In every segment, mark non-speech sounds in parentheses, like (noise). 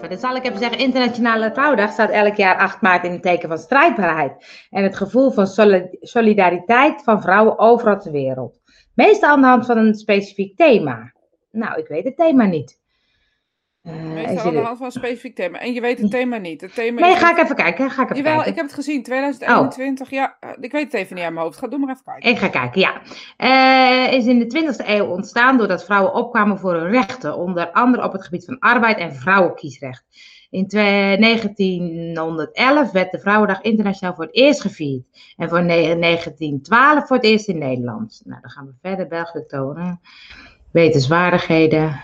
Dan zal ik even zeggen, Internationale Vrouwendag staat elk jaar 8 maart in het teken van strijdbaarheid. En het gevoel van solidariteit van vrouwen overal ter wereld. Meestal aan de hand van een specifiek thema. Nou, ik weet het thema niet. Meestal aan de hand van een specifiek thema. En je weet het thema niet. Het thema nee, ga ik even kijken. Ga ik even Jawel, kijken. ik heb het gezien. 2021. Ja, eh, ik weet het even niet aan mijn hoofd. Ga doe maar even kijken. Ik ga kijken, ja. Uh, is in de 20e eeuw ontstaan doordat vrouwen opkwamen voor hun rechten. Onder andere op het gebied van arbeid en vrouwenkiesrecht. In 1911 werd de Vrouwendag internationaal voor het eerst gevierd. En voor 1912 voor het eerst in Nederland. Nou, dan gaan we verder. België tonen. Wetenswaardigheden.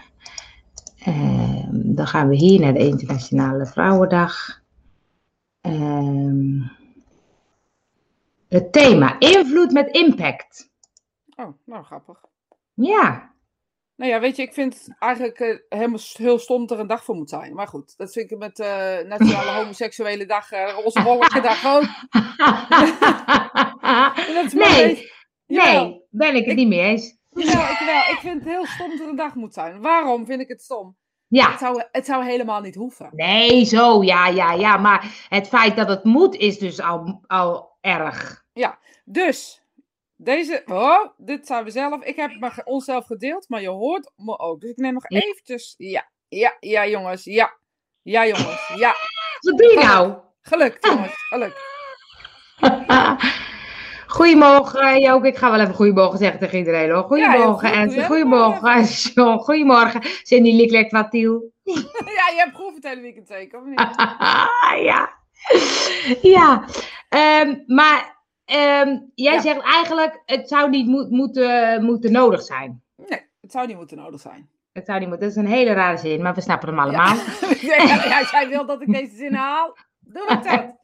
Uh, dan gaan we hier naar de Internationale Vrouwendag. Uh, het thema: invloed met impact. Oh, nou grappig. Ja. Nou ja, weet je, ik vind eigenlijk uh, helemaal heel stom dat er een dag voor moet zijn. Maar goed, dat vind ik met uh, Nationale (laughs) Homoseksuele Dag, Roze Wolken Dag ook. (laughs) nee, nee, ben ik het niet mee eens. Ja, ik, wel, ik vind het heel stom dat er een dag moet zijn. Waarom vind ik het stom? Ja. Het zou, het zou helemaal niet hoeven. Nee, zo, ja, ja, ja. Maar het feit dat het moet is dus al, al erg. Ja, dus deze, oh, dit zijn we zelf. Ik heb het onszelf gedeeld, maar je hoort me ook. Dus ik neem nog eventjes, ja, ja, ja jongens, ja. Ja jongens, ja. Wat doe je nou? Gelukt jongens, gelukt. (laughs) Goedemorgen, Joke. Ik ga wel even goedemorgen zeggen tegen iedereen hoor. Goedemorgen, goed, ja. Goedemorgen, John. Goedemorgen, Cindy Lieklet Watiel. ja, je hebt geproefd het hele weekend zeker, of niet? (laughs) ja. Ja. Ehm, maar ehm, jij Ja. zegt eigenlijk, het zou niet moet, moeten, moeten nodig zijn. Nee, het zou niet moeten nodig zijn. Het zou niet moeten. Dat is een hele rare zin, maar we snappen hem allemaal. ja, (laughs) als jij wil dat ik deze zin haal, doe dat.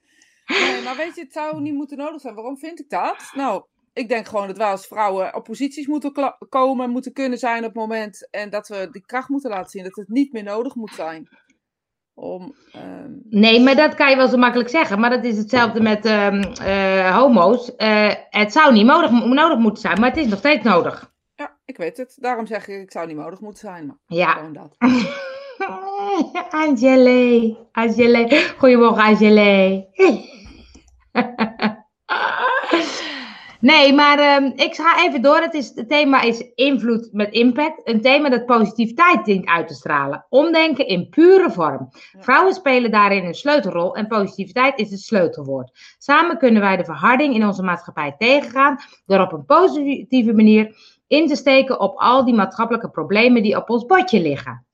Nee, maar weet je, het zou niet moeten nodig zijn. Waarom vind ik dat? Nou, ik denk gewoon dat wij als vrouwen op posities moeten komen, moeten kunnen zijn op het moment. En dat we die kracht moeten laten zien. Dat het niet meer nodig moet zijn. Om, ehm, Nee, maar dat kan je wel zo makkelijk zeggen. Maar dat is hetzelfde met ehm, eh, homo's. Eh, het zou niet nodig, nodig moeten zijn, maar het is nog steeds nodig. ja, ik weet het. Daarom zeg ik, ik zou niet nodig moeten zijn. Maar Ja. gewoon dat. (laughs) Angele. Angele. Goedemorgen, Angele. (laughs) Nee, maar ehm, ik ga even door. Het, is, het thema is invloed met impact. Een thema dat positiviteit dient uit te stralen. Omdenken in pure vorm. Ja. Vrouwen spelen daarin een sleutelrol en positiviteit is het sleutelwoord. Samen kunnen wij de verharding in onze maatschappij tegengaan door op een positieve manier in te steken op al die maatschappelijke problemen die op ons bordje liggen.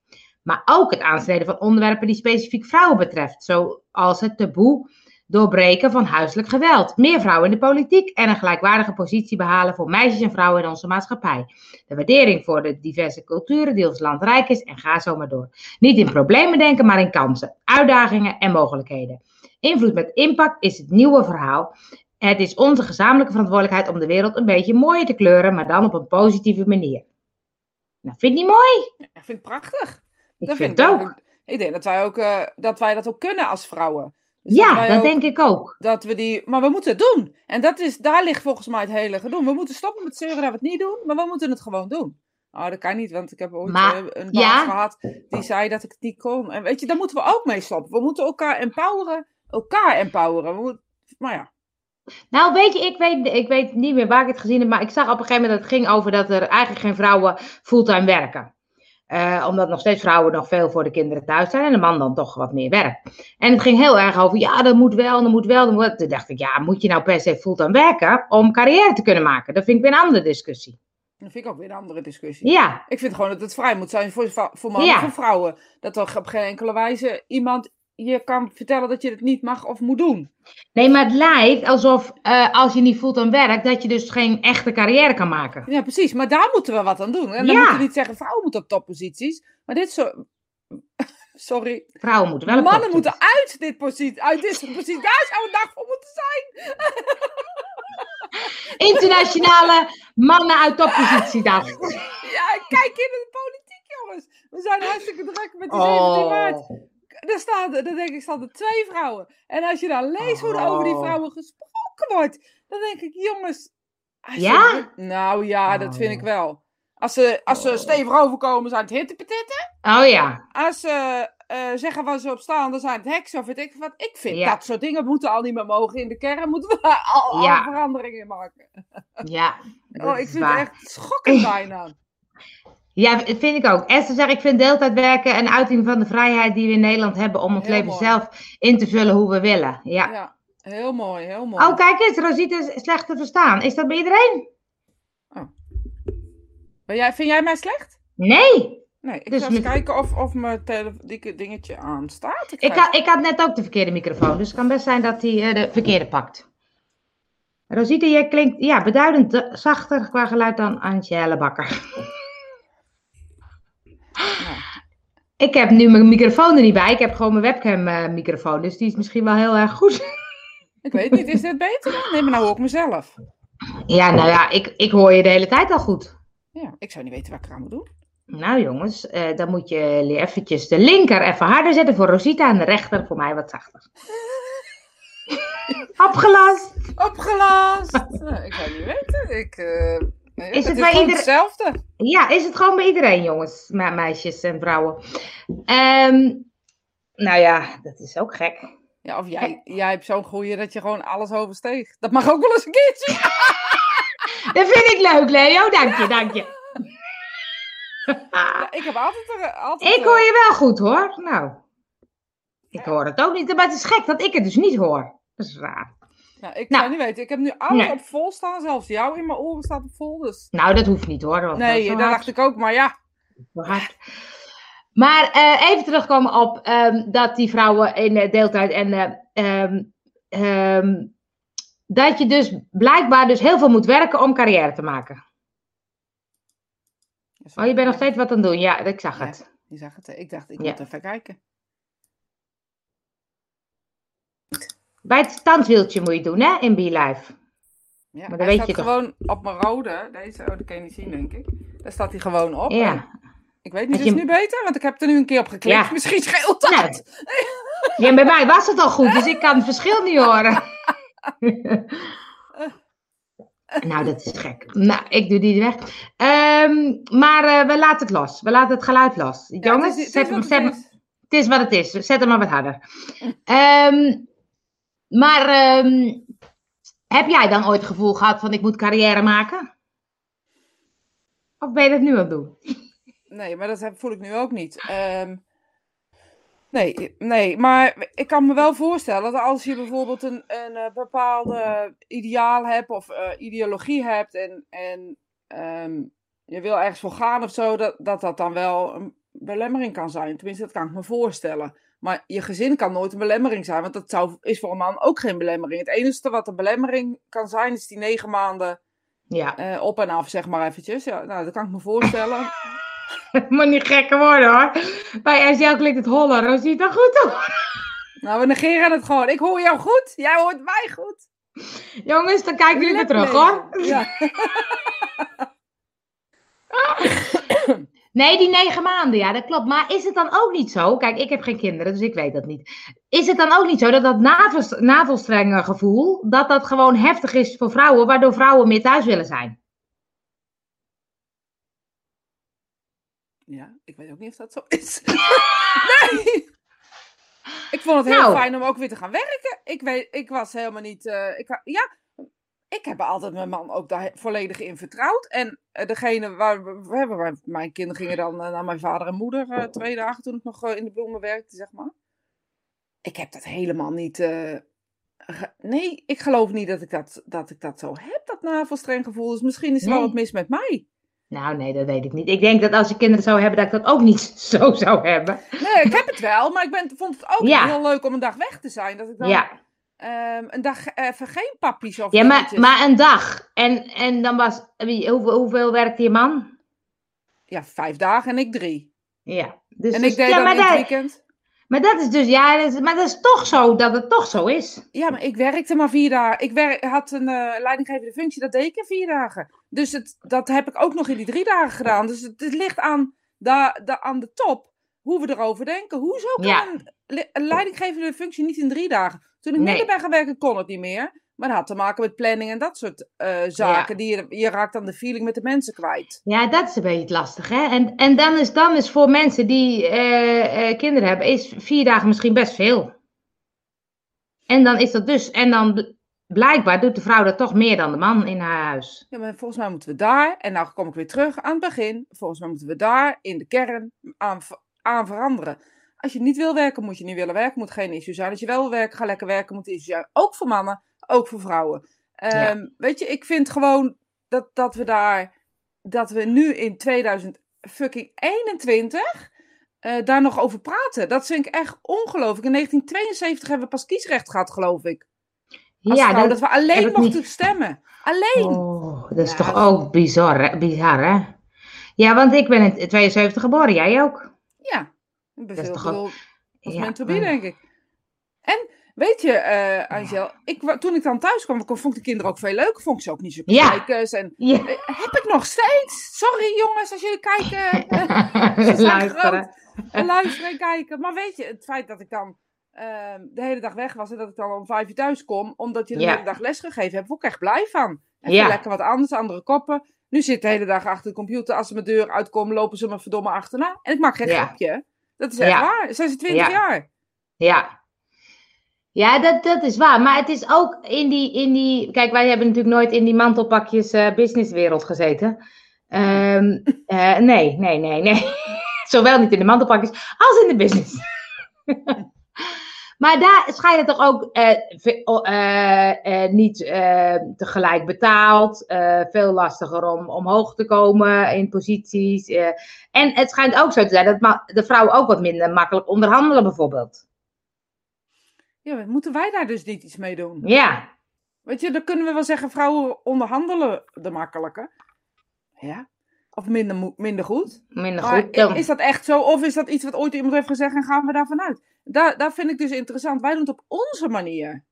Maar ook het aansnijden van onderwerpen die specifiek vrouwen betreft, zoals het taboe doorbreken van huiselijk geweld, meer vrouwen in de politiek en een gelijkwaardige positie behalen voor meisjes en vrouwen in onze maatschappij. De waardering voor de diverse culturen die ons land rijk is en ga zo maar door. Niet in problemen denken, maar in kansen, uitdagingen en mogelijkheden. Invloed met impact is het nieuwe verhaal. Het is onze gezamenlijke verantwoordelijkheid om de wereld een beetje mooier te kleuren, maar dan op een positieve manier. Nou, vind je niet mooi? Ik vind het prachtig. Ik Dat vind ik het ook. Ik denk dat wij, ook, eh, dat wij dat ook kunnen als vrouwen. Dus Ja, dat denk ik ook. dat we die. Maar we moeten het doen. En dat is, daar ligt volgens mij het hele gedoe. We moeten stoppen met zeuren dat we het niet doen, maar we moeten het gewoon doen. Oh, dat kan niet, want ik heb ooit Maar, eh, een baas ja. gehad die zei dat ik het niet kon. En weet je, daar moeten we ook mee stoppen. We moeten elkaar empoweren. Elkaar empoweren. We moeten, maar ja. Nou, weet je, ik weet, ik weet niet meer waar ik het gezien heb, maar ik zag op een gegeven moment dat het ging over dat er eigenlijk geen vrouwen fulltime werken. Eh, omdat nog steeds vrouwen nog veel voor de kinderen thuis zijn en de man dan toch wat meer werkt. En het ging heel erg over, ja, dat moet wel, dat moet wel. Dat moet... Toen dacht ik, ja, moet je nou per se fulltime werken om carrière te kunnen maken? Dat vind ik weer een andere discussie. Dat vind ik ook weer een andere discussie. Ja, Ik vind gewoon dat het vrij moet zijn voor, voor mannen Ja. en voor vrouwen. Dat er op geen enkele wijze iemand je kan vertellen dat je het niet mag of moet doen. nee, maar het lijkt alsof eh, als je niet fulltime werkt, dat je dus geen echte carrière kan maken. Ja, precies. Maar daar moeten we wat aan doen. En dan Ja. moeten we niet zeggen vrouwen moeten op topposities. Maar dit zo... (laughs) Sorry. Vrouwen moeten wel op Mannen moeten uit dit positie, uit deze positie. Daar zou een dag voor moeten zijn. (laughs) Internationale mannen uit toppositiedag. (laughs) Ja, kijk in de politiek, jongens. We zijn hartstikke druk met die 17 maart. Oh. Daar staan, er- daar denk ik, staan er twee vrouwen. En als je dan leest hoe er over die Oh. vrouwen gesproken wordt, dan denk ik, jongens. je Ja? nou ja, dat vind ik Oh. wel. Als ze, als ze stevig overkomen, zijn het hittepetitten. Oh ja. Als ze eh, zeggen waar ze op staan, dan zijn het heksen of weet ik wat. Ik vind Ja. dat soort dingen moeten al niet meer mogen. In de kern moeten we daar al, al Ja. veranderingen in maken. Ja. (laughs) Oh, ik vind waar. het echt schokkend bijna. (laughs) Ja, vind ik ook. Esther zegt, ik vind deeltijd werken een uiting van de vrijheid die we in Nederland hebben om ons Heel leven mooi. zelf in te vullen hoe we willen. Ja. Ja, heel mooi, heel mooi. Oh, kijk eens, Rosita is slecht te verstaan. Is dat bij iedereen? Ben jij, vind jij mij slecht? Nee. Nee, ik Dus ga eens kijken of, of mijn die dingetje aanstaat. Ik ga- had, ik had net ook de verkeerde microfoon, dus het kan best zijn dat hij eh, de verkeerde pakt. Rosita, jij klinkt ja, beduidend eh, zachter qua geluid dan Antje Bakker. (laughs) (gasps) Ik heb nu mijn microfoon er niet bij. Ik heb gewoon mijn webcam eh, microfoon, dus die is misschien wel heel erg goed. (laughs) ik weet niet, is dit beter dan? Nee, maar nou hoor ik mezelf. Ja, nou ja, ik, ik hoor je de hele tijd al goed. Ja, ik zou niet weten wat ik eraan moet doen. Nou jongens, eh, dan moet je eventjes de linker even harder zetten voor Rosita en de rechter voor mij wat zachter. (laughs) Opgelast. Opgelast! Nou, ik zou niet weten. Ik, eh, nee, Is het bij gewoon ieder- hetzelfde? Ja, is het gewoon bij iedereen jongens, me- meisjes en vrouwen. Ehm, nou ja, dat is ook gek. Ja, of jij, jij hebt zo'n goeie dat je gewoon alles oversteeg. Dat mag ook wel eens een keertje. Dat vind ik leuk, Leo. Dank je, dank je. Ja, ik heb altijd... er- altijd Ik hoor je wel goed hoor. Nou, ik hoor het ook niet. Maar het is gek dat ik het dus niet hoor. Dat is raar. Nou, ik Nou. zou niet weten. Ik heb nu alles Nee. op vol staan. Zelfs jou in mijn oren staat op vol. Dus... Nou, dat hoeft niet hoor. Nee, dat hard. dacht ik ook. Maar ja. Maar eh, even terugkomen op ehm, dat die vrouwen in eh, deeltijd en eh, ehm, ehm, dat je dus blijkbaar dus heel veel moet werken om carrière te maken. Oh, je bent nog steeds wat aan het doen. Ja, ik zag Ja. het. Je zag het. Ik dacht, ik Ja. moet even kijken. Bij het standwieltje moet je doen, hè, in BeLive. Ja, Maar hij weet je toch? gewoon op mijn rode. Deze, oh, dat kan je niet zien, denk ik. Daar staat hij gewoon op. Ja. Ik weet niet, is het je- nu beter? Want ik heb er nu een keer op geklikt. Ja. Misschien scheelt dat. Nou, ja, bij mij was het al goed, dus ik kan het verschil niet horen. (laughs) nou, dat is gek. Nou, ik doe die weg. Ehm, maar eh, we laten het los. We laten het geluid los. Ja, Jongens, het is- het zet is hem, zet het hem- is. Het is wat het is. Zet hem maar wat harder. Ehm, maar ehm, heb jij dan ooit het gevoel gehad van ik moet carrière maken? Of ben je dat nu aan het doen? Nee, maar dat voel ik nu ook niet. Ehm, nee, nee, maar ik kan me wel voorstellen dat als je bijvoorbeeld een, een eh, bepaalde ideaal hebt of eh, ideologie hebt en, en ehm, je wil ergens voor gaan of zo, dat, dat dat dan wel een belemmering kan zijn. Tenminste, dat kan ik me voorstellen. Maar je gezin kan nooit een belemmering zijn, want dat zou, is voor een man ook geen belemmering. Het enige wat een belemmering kan zijn, is die negen maanden Ja, eh, op en af, zeg maar eventjes. Ja, nou, dat kan ik me voorstellen. het (laughs) moet niet gekker worden hoor. Bij RTL klinkt het holler. Hoe ziet dat goed hoor. Nou, we negeren het gewoon. Ik hoor jou goed. Jij hoort mij goed. Jongens, dan kijken jullie weer terug hoor. Ja. (laughs) (laughs) Nee, die negen maanden, ja, dat klopt. Maar is het dan ook niet zo? Kijk, ik heb geen kinderen, dus ik weet dat niet. Is het dan ook niet zo dat dat navels, navelstrengengevoel, dat dat gewoon heftig is voor vrouwen, waardoor vrouwen meer thuis willen zijn? ja, ik weet ook niet of dat zo is. (laughs) nee! Ik vond het heel Nou. fijn om ook weer te gaan werken. Ik, weet, ik was helemaal niet... eh, ik, ja, ik heb altijd mijn man ook daar volledig in vertrouwd. En eh, degene waar we, hebben, waar- mijn kinderen gingen dan eh, naar mijn vader en moeder eh, twee dagen toen ik nog in de bloemen werkte, zeg maar. Ik heb dat helemaal niet... nee, ik geloof niet dat ik dat, dat ik dat zo heb, dat navelstrenggevoel. Dus misschien is er wel wat mis met mij. Nou, nee, dat weet ik niet. Ik denk dat als je kinderen zou hebben, dat ik dat ook niet (laughs) zo zou hebben. Nee, ik heb het wel, maar ik ben, vond het ook Ja. heel leuk om een dag weg te zijn. Dat ik dan Ja, ehm, een dag even geen pappies of ja maar, maar een dag. En, en dan was, hoeveel, hoeveel werkte je man? Ja, vijf dagen en ik drie. Ja. Dus, En dus- ik deed ja, in het dat, weekend. maar dat is dus, ja, dat is- maar dat is toch zo dat het toch zo is. Ja, maar ik werkte maar vier dagen. Ik had een eh, leidinggevende functie, dat deed ik in vier dagen. Dus het, dat heb ik ook nog in die drie dagen gedaan. Dus het, het ligt aan, da, da, aan de top hoe we erover denken. Hoezo kan Ja. een, li- een leidinggevende functie niet in drie dagen? Toen ik Nee. minder ben gaan werken, kon het niet meer. Maar dat had te maken met planning en dat soort eh, zaken. Die je, je raakt dan de feeling met de mensen kwijt. Ja, dat is een beetje lastig, hè? En, en dan, is, dan is voor mensen die eh, eh, kinderen hebben, is vier dagen misschien best veel. En dan is dat dus, en dan bl- blijkbaar doet de vrouw dat toch meer dan de man in haar huis. Ja, maar volgens mij moeten we daar, en nou kom ik weer terug aan het begin. Volgens mij moeten we daar in de kern aan, aan veranderen. Als je niet wil werken, moet je niet willen werken. Moet geen issue zijn. Als je wel wil werken, ga lekker werken. Moet issue zijn. Ook voor mannen, ook voor vrouwen. Ehm, Weet je, ik vind gewoon dat, dat we daar, dat we nu in 2021 eh, daar nog over praten. Dat vind ik echt ongelooflijk. In 1972 hebben we pas kiesrecht gehad, geloof ik. Als ja, vrouw, dat, dat we alleen mochten niet. stemmen. Alleen. Oh, dat is Ja, toch ook bizar, hè? bizar, hè? Ja, want ik ben in 72 geboren, jij ook. Ja, Dat is toch ook- als Ja, meant to be, maar- denk ik. En weet je, eh Angel, ik, toen ik dan thuis kwam, vond ik de kinderen ook veel leuker. Vond ik ze ook niet zo Ja. kijkers. En eh, heb ik nog steeds. Sorry jongens, als jullie kijken. eh, (laughs) Ze luisteren. en luisteren en kijken. Maar weet je, het feit dat ik dan ehm, de hele dag weg was en dat ik dan om vijf uur thuis kom, omdat je de hele dag les gegeven hebt, word ik echt blij van. Even lekker wat anders, andere koppen. Nu zit ik de hele dag achter de computer. Als ze mijn deur uitkomen, lopen ze me verdomme achterna. En ik maak geen grapje. Dat is echt Ja. waar. Zijn ze 20 Ja. jaar? Ja. Ja, dat, dat is waar. Maar het is ook in die, in die. Kijk, wij hebben natuurlijk nooit in die mantelpakjes eh, businesswereld gezeten. Ehm, (laughs) eh, nee, nee, nee, nee. (laughs) Zowel niet in de mantelpakjes als in de business. (laughs) maar daar schijnen toch ook eh, eh, eh, niet tegelijk betaald. veel lastiger om omhoog te komen in posities. en het schijnt ook zo te zijn dat de vrouwen ook wat minder makkelijk onderhandelen, bijvoorbeeld. Ja, moeten wij daar dus niet iets mee doen? Ja, Weet je, dan kunnen we wel zeggen, vrouwen onderhandelen de makkelijker. Ja. Of minder, minder goed. minder Maar goed. Dan. is dat echt zo? Of is dat iets wat ooit iemand heeft gezegd en gaan we daarvan uit? Daar, daar vind ik dus interessant. Wij doen het op onze manier.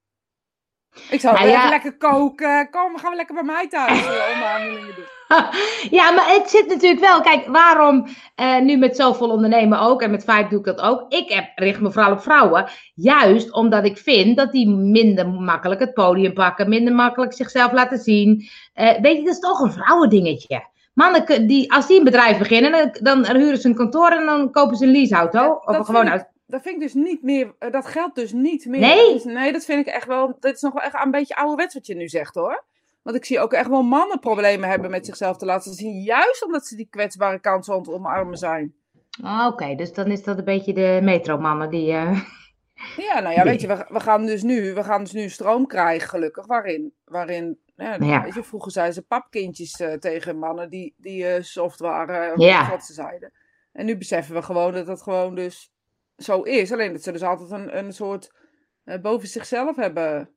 Ik zou Nou even lekker koken. Kom, gaan we lekker bij mij thuis eh, onderhandelingen doen. (laughs) Ja, maar het zit natuurlijk wel. Kijk, waarom eh, nu met zoveel ondernemen ook en met Vibe doe ik dat ook. Ik heb, richt me vooral op vrouwen. Juist omdat ik vind dat die minder makkelijk het podium pakken, minder makkelijk zichzelf laten zien. Eh, weet je, dat is toch een vrouwendingetje. Mannen, die, als die een bedrijf beginnen, dan, dan huren ze een kantoor en dan kopen ze een leaseauto. Ja, of een gewoon uit. Dat vind ik dus niet meer. eh, Dat geldt dus niet meer. Nee? Dat is- nee, dat vind ik echt wel. Dat is nog wel echt een beetje ouderwets wat je nu zegt hoor. Want ik zie ook echt wel mannen problemen hebben met zichzelf te laten zien. Juist omdat ze die kwetsbare kant zo omarmen zijn. Ah, Oké, dus dan is dat een beetje de metromannen die. eh, (laughs) Ja, nou ja, weet je, we, we gaan dus nu, we gaan dus nu stroom krijgen, gelukkig, waarin, waarin ja, Ja. weet je, vroeger zeiden ze papkindjes eh, tegen mannen die, die soft waren, Ja. wat ze zeiden. En nu beseffen we gewoon dat het gewoon dus zo is. Alleen dat ze dus altijd een, een soort eh, boven zichzelf hebben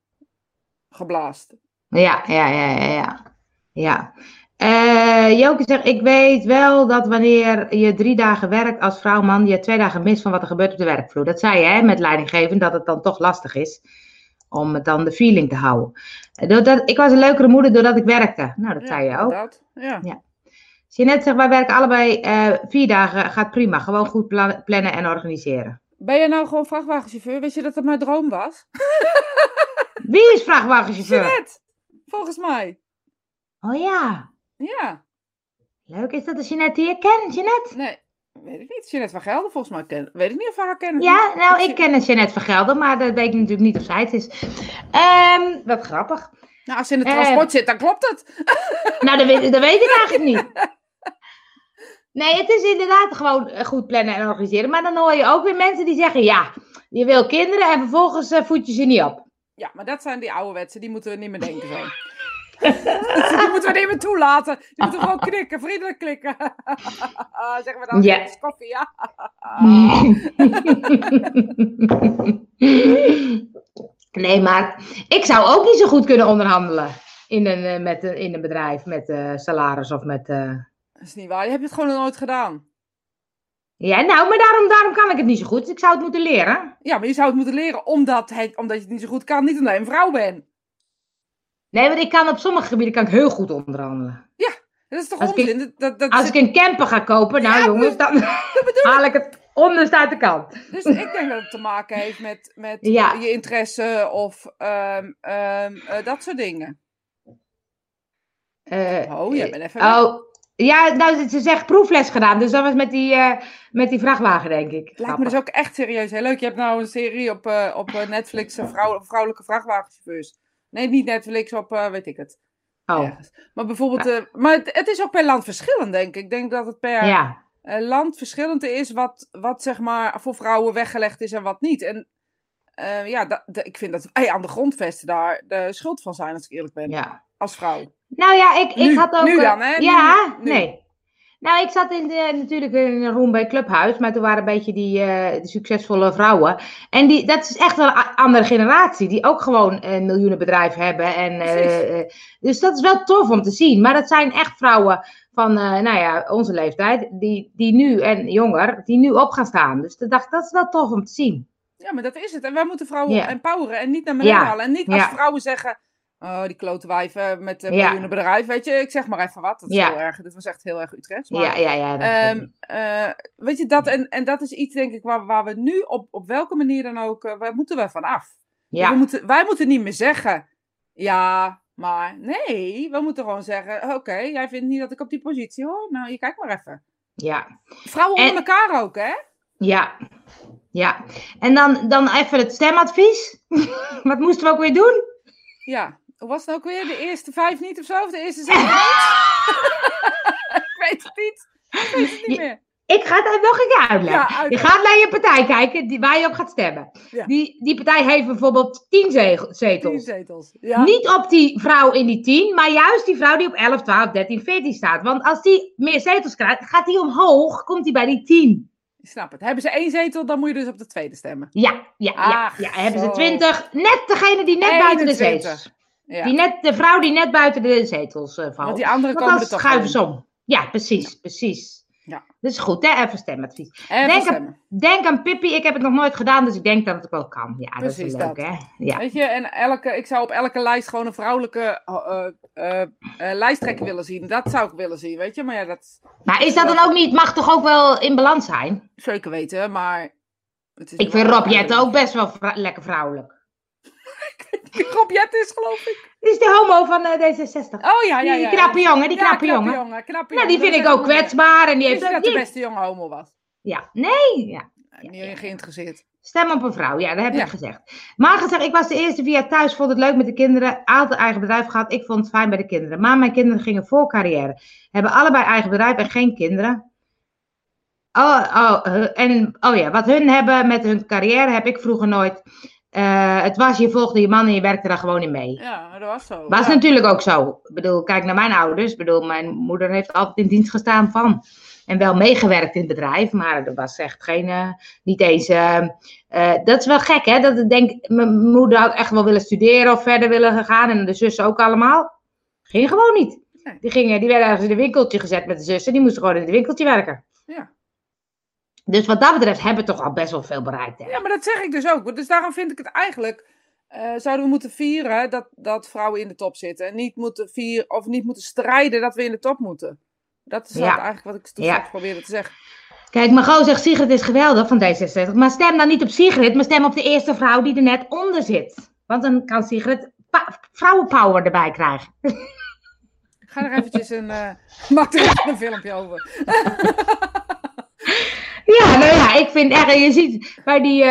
geblaast. Ja, ja, ja, ja, ja. ja. Eh, Joke zegt, ik weet wel dat wanneer je drie dagen werkt als vrouw, man, je twee dagen mist van wat er gebeurt op de werkvloer. Dat zei je, hè, met leidinggeven, dat het dan toch lastig is om het dan de feeling te houden. Eh, Doordat, ik was een leukere moeder doordat ik werkte. Nou, dat zei je ook. inderdaad. Ja. Jeanette zegt, wij werken allebei eh, vier dagen, gaat prima. Gewoon goed pla- plannen en organiseren. Ben je nou gewoon vrachtwagenchauffeur? Weet je dat het mijn droom was? (laughs) Wie is vrachtwagenchauffeur? Jeanette! Volgens mij. Oh ja, Ja. leuk. Is dat de Jeanette die je kent, Jeanette? Nee, weet ik niet. Jeanette van Gelder volgens mij ken. Weet ik niet of we haar kennen. Ja, nou, Ik ik ken Jeanette van Gelder, maar dat weet ik natuurlijk niet of zij het is. Ehm, wat grappig. Nou, als ze in het Eh. transport zit, dan klopt het. Nou, dat weet, dat weet ik eigenlijk niet. (laughs) Nee, het is inderdaad gewoon eh, goed plannen en organiseren. Maar dan hoor je ook weer mensen die zeggen, ja, je wil kinderen en vervolgens eh, voed je ze niet op. Ja, maar dat zijn die ouderwetsen, die moeten we niet meer denken zo. (laughs) die moeten we niet meer toelaten. Die moeten we gewoon knikken, vriendelijk klikken. (laughs) zeggen we dan, koffie, ja. (laughs) Nee, maar ik zou ook niet zo goed kunnen onderhandelen in een, eh, met, in een bedrijf met salaris of met... Dat is niet waar, je hebt het gewoon nog nooit gedaan. Ja, nou, maar daarom, daarom kan ik het niet zo goed. Ik zou het moeten leren. Ja, maar je zou het moeten leren omdat, het, omdat je het niet zo goed kan. Niet omdat je een vrouw bent. Nee, want ik kan op sommige gebieden kan ik heel goed onderhandelen. Dat is toch Als onzin? Dat, dat, dat Als zit- ik een camper ga kopen, nou Ja, jongens, dan (laughs) haal ik het onderste uit de kant. Dus ik denk dat het te maken heeft met, met Ja. je interesse of ehm, ehm, eh, dat soort dingen. Eh, Oh, jij bent even. Oh, ja, nou, ze zegt proefles gedaan. Dus dat was met die, eh, met die vrachtwagen, denk ik. Lijkt me dus ook echt serieus heel leuk. Je hebt nou een serie op, eh, op eh, Netflix, vrouw, vrouwelijke vrachtwagenchauffeurs. Nee, niet Netflix, op weet ik het. Oh, Ergens. Maar bijvoorbeeld, maar het, het is ook per land verschillend, denk ik. Ik denk dat het per ja. land verschillend is wat, wat zeg maar voor vrouwen weggelegd is en wat niet. En ja, dat, dat- ik vind dat wij aan de grondvesten daar de schuld van zijn, als ik eerlijk ben. ja. Als vrouw. Nou ja, ik, ik Nu- had ook... nu eh, dan, hè? Ja, nu. nee. Nou, ik zat in de, natuurlijk in een room bij Clubhuis, maar toen waren een beetje die, eh, succesvolle vrouwen. En die, dat is echt wel een andere generatie, die ook gewoon een miljoenenbedrijf hebben. En, eh, eh, dus dat is wel tof om te zien. Maar dat zijn echt vrouwen van, eh, nou ja, onze leeftijd, die, die nu, en jonger, die nu op gaan staan. Dus dat, dacht, dat is wel tof om te zien. Ja, maar dat is het. En wij moeten vrouwen empoweren en niet naar beneden Ja. halen. En niet als Ja. vrouwen zeggen, oh, die klote wijven met een Ja. miljoenenbedrijf. Weet je, ik zeg maar even wat. Dat is Ja. heel erg, dit was echt heel erg Utrecht. Maar, ja, ja, ja. Ehm, eh, weet je, dat, en, en dat is iets, denk ik, waar, waar we nu op, op welke manier dan ook, eh, waar moeten we vanaf? ja. We moeten, wij moeten niet meer zeggen, ja, maar nee, we moeten gewoon zeggen, oké, jij vindt niet dat ik op die positie hoor, nou, je kijkt maar even. ja. Vrouwen En- onder elkaar ook, hè? Ja, ja. En dan, dan even het stemadvies. (laughs) Wat moesten we ook weer doen? Ja, was het ook weer? De eerste vijf niet of zo? Of de eerste niet? (laughs) ik weet het niet. Ik weet het niet meer. Ik ga het even nog een keer uitleggen. Ja, je gaat naar je partij kijken die, waar je op gaat stemmen. Ja. Die, die partij heeft bijvoorbeeld 10 zegel- Tien zetels. zetels. Ja. Niet op die vrouw in die 10, maar juist die vrouw die op 11, 12, 13, 14 staat. Want als die meer zetels krijgt, gaat die omhoog, komt die bij die 10. Ik snap het. Hebben ze één zetel, dan moet je dus op de tweede stemmen. Ja, ja, ja. Ach, ja. Hebben ze. 20, net degene die net buiten de 21. zetels. Ja. Die net, de vrouw die net buiten de zetels eh, valt. Want die anderen Want komen er toch schuiven ze om. Ja, precies, precies. Ja. Dat is goed, hè? Even stemadvies. Even Denk stemmen. Denk aan Pippi, ik heb het nog nooit gedaan, dus ik denk dat het wel kan. Ja, dat Precies is wel leuk, dat. hè? Ja. Weet je, en elke, ik zou op elke lijst gewoon een vrouwelijke eh, lijsttrekker willen zien. Dat zou ik willen zien, weet je. Maar ja, dat Maar is dat dan ook niet, mag toch ook wel in balans zijn? zeker weten, maar... Het is Ik vind Rob Jette ook best wel vrou- lekker vrouwelijk. (laughs) Rob Jette is geloof ik. Die is de homo van eh, D66. Oh ja, ja, ja. Die knappe jongen, die Ja, knappe jongen. knappe Nou, die jongen. vind ik ook kwetsbaar. En die heeft dat de die- beste jongen homo was? Ja, nee, ja. Niet geïnteresseerd. Stem op een vrouw, ja, dat heb ik gezegd. Maar gezegd, ik was de eerste via thuis, vond het leuk met de kinderen. Altijd eigen bedrijf gehad, ik vond het fijn bij de kinderen. Maar mijn kinderen gingen voor carrière. Hebben allebei eigen bedrijf en geen kinderen. Oh, oh, en, oh ja, wat hun hebben met hun carrière heb ik vroeger nooit. Eh, het was, je volgde je man en je werkte daar gewoon in mee. Ja, dat was zo. Was ja. natuurlijk ook zo. Ik bedoel, kijk naar mijn ouders. Ik bedoel, mijn moeder heeft altijd in dienst gestaan van. En wel meegewerkt in het bedrijf, maar er was echt geen, eh, niet eens. eh, eh, dat is wel gek, hè? Dat ik denk, mijn moeder had echt wel willen studeren of verder willen gaan. En de zussen ook allemaal. Ging gewoon niet. Die, gingen, die werden ergens in een winkeltje gezet met de zussen. Die moesten gewoon in het winkeltje werken. Ja. Dus wat dat betreft hebben we toch al best wel veel bereikt. Hè? Ja, maar dat zeg ik dus ook. Dus daarom vind ik het eigenlijk. eh, zouden we moeten vieren dat, dat vrouwen in de top zitten. En niet moeten vieren of niet moeten strijden dat we in de top moeten. Dat is Ja. eigenlijk wat ik toen Ja. straks probeerde te zeggen. Kijk, Margot zegt Sigrid is geweldig van D66. Maar stem dan niet op Sigrid, maar stem op de eerste vrouw die er net onder zit. Want dan kan Sigrid vrouwenpower erbij krijgen. Ik ga er eventjes een. eh (laughs) even een filmpje over. (laughs) Ja, nou ja, ik vind echt, je ziet bij die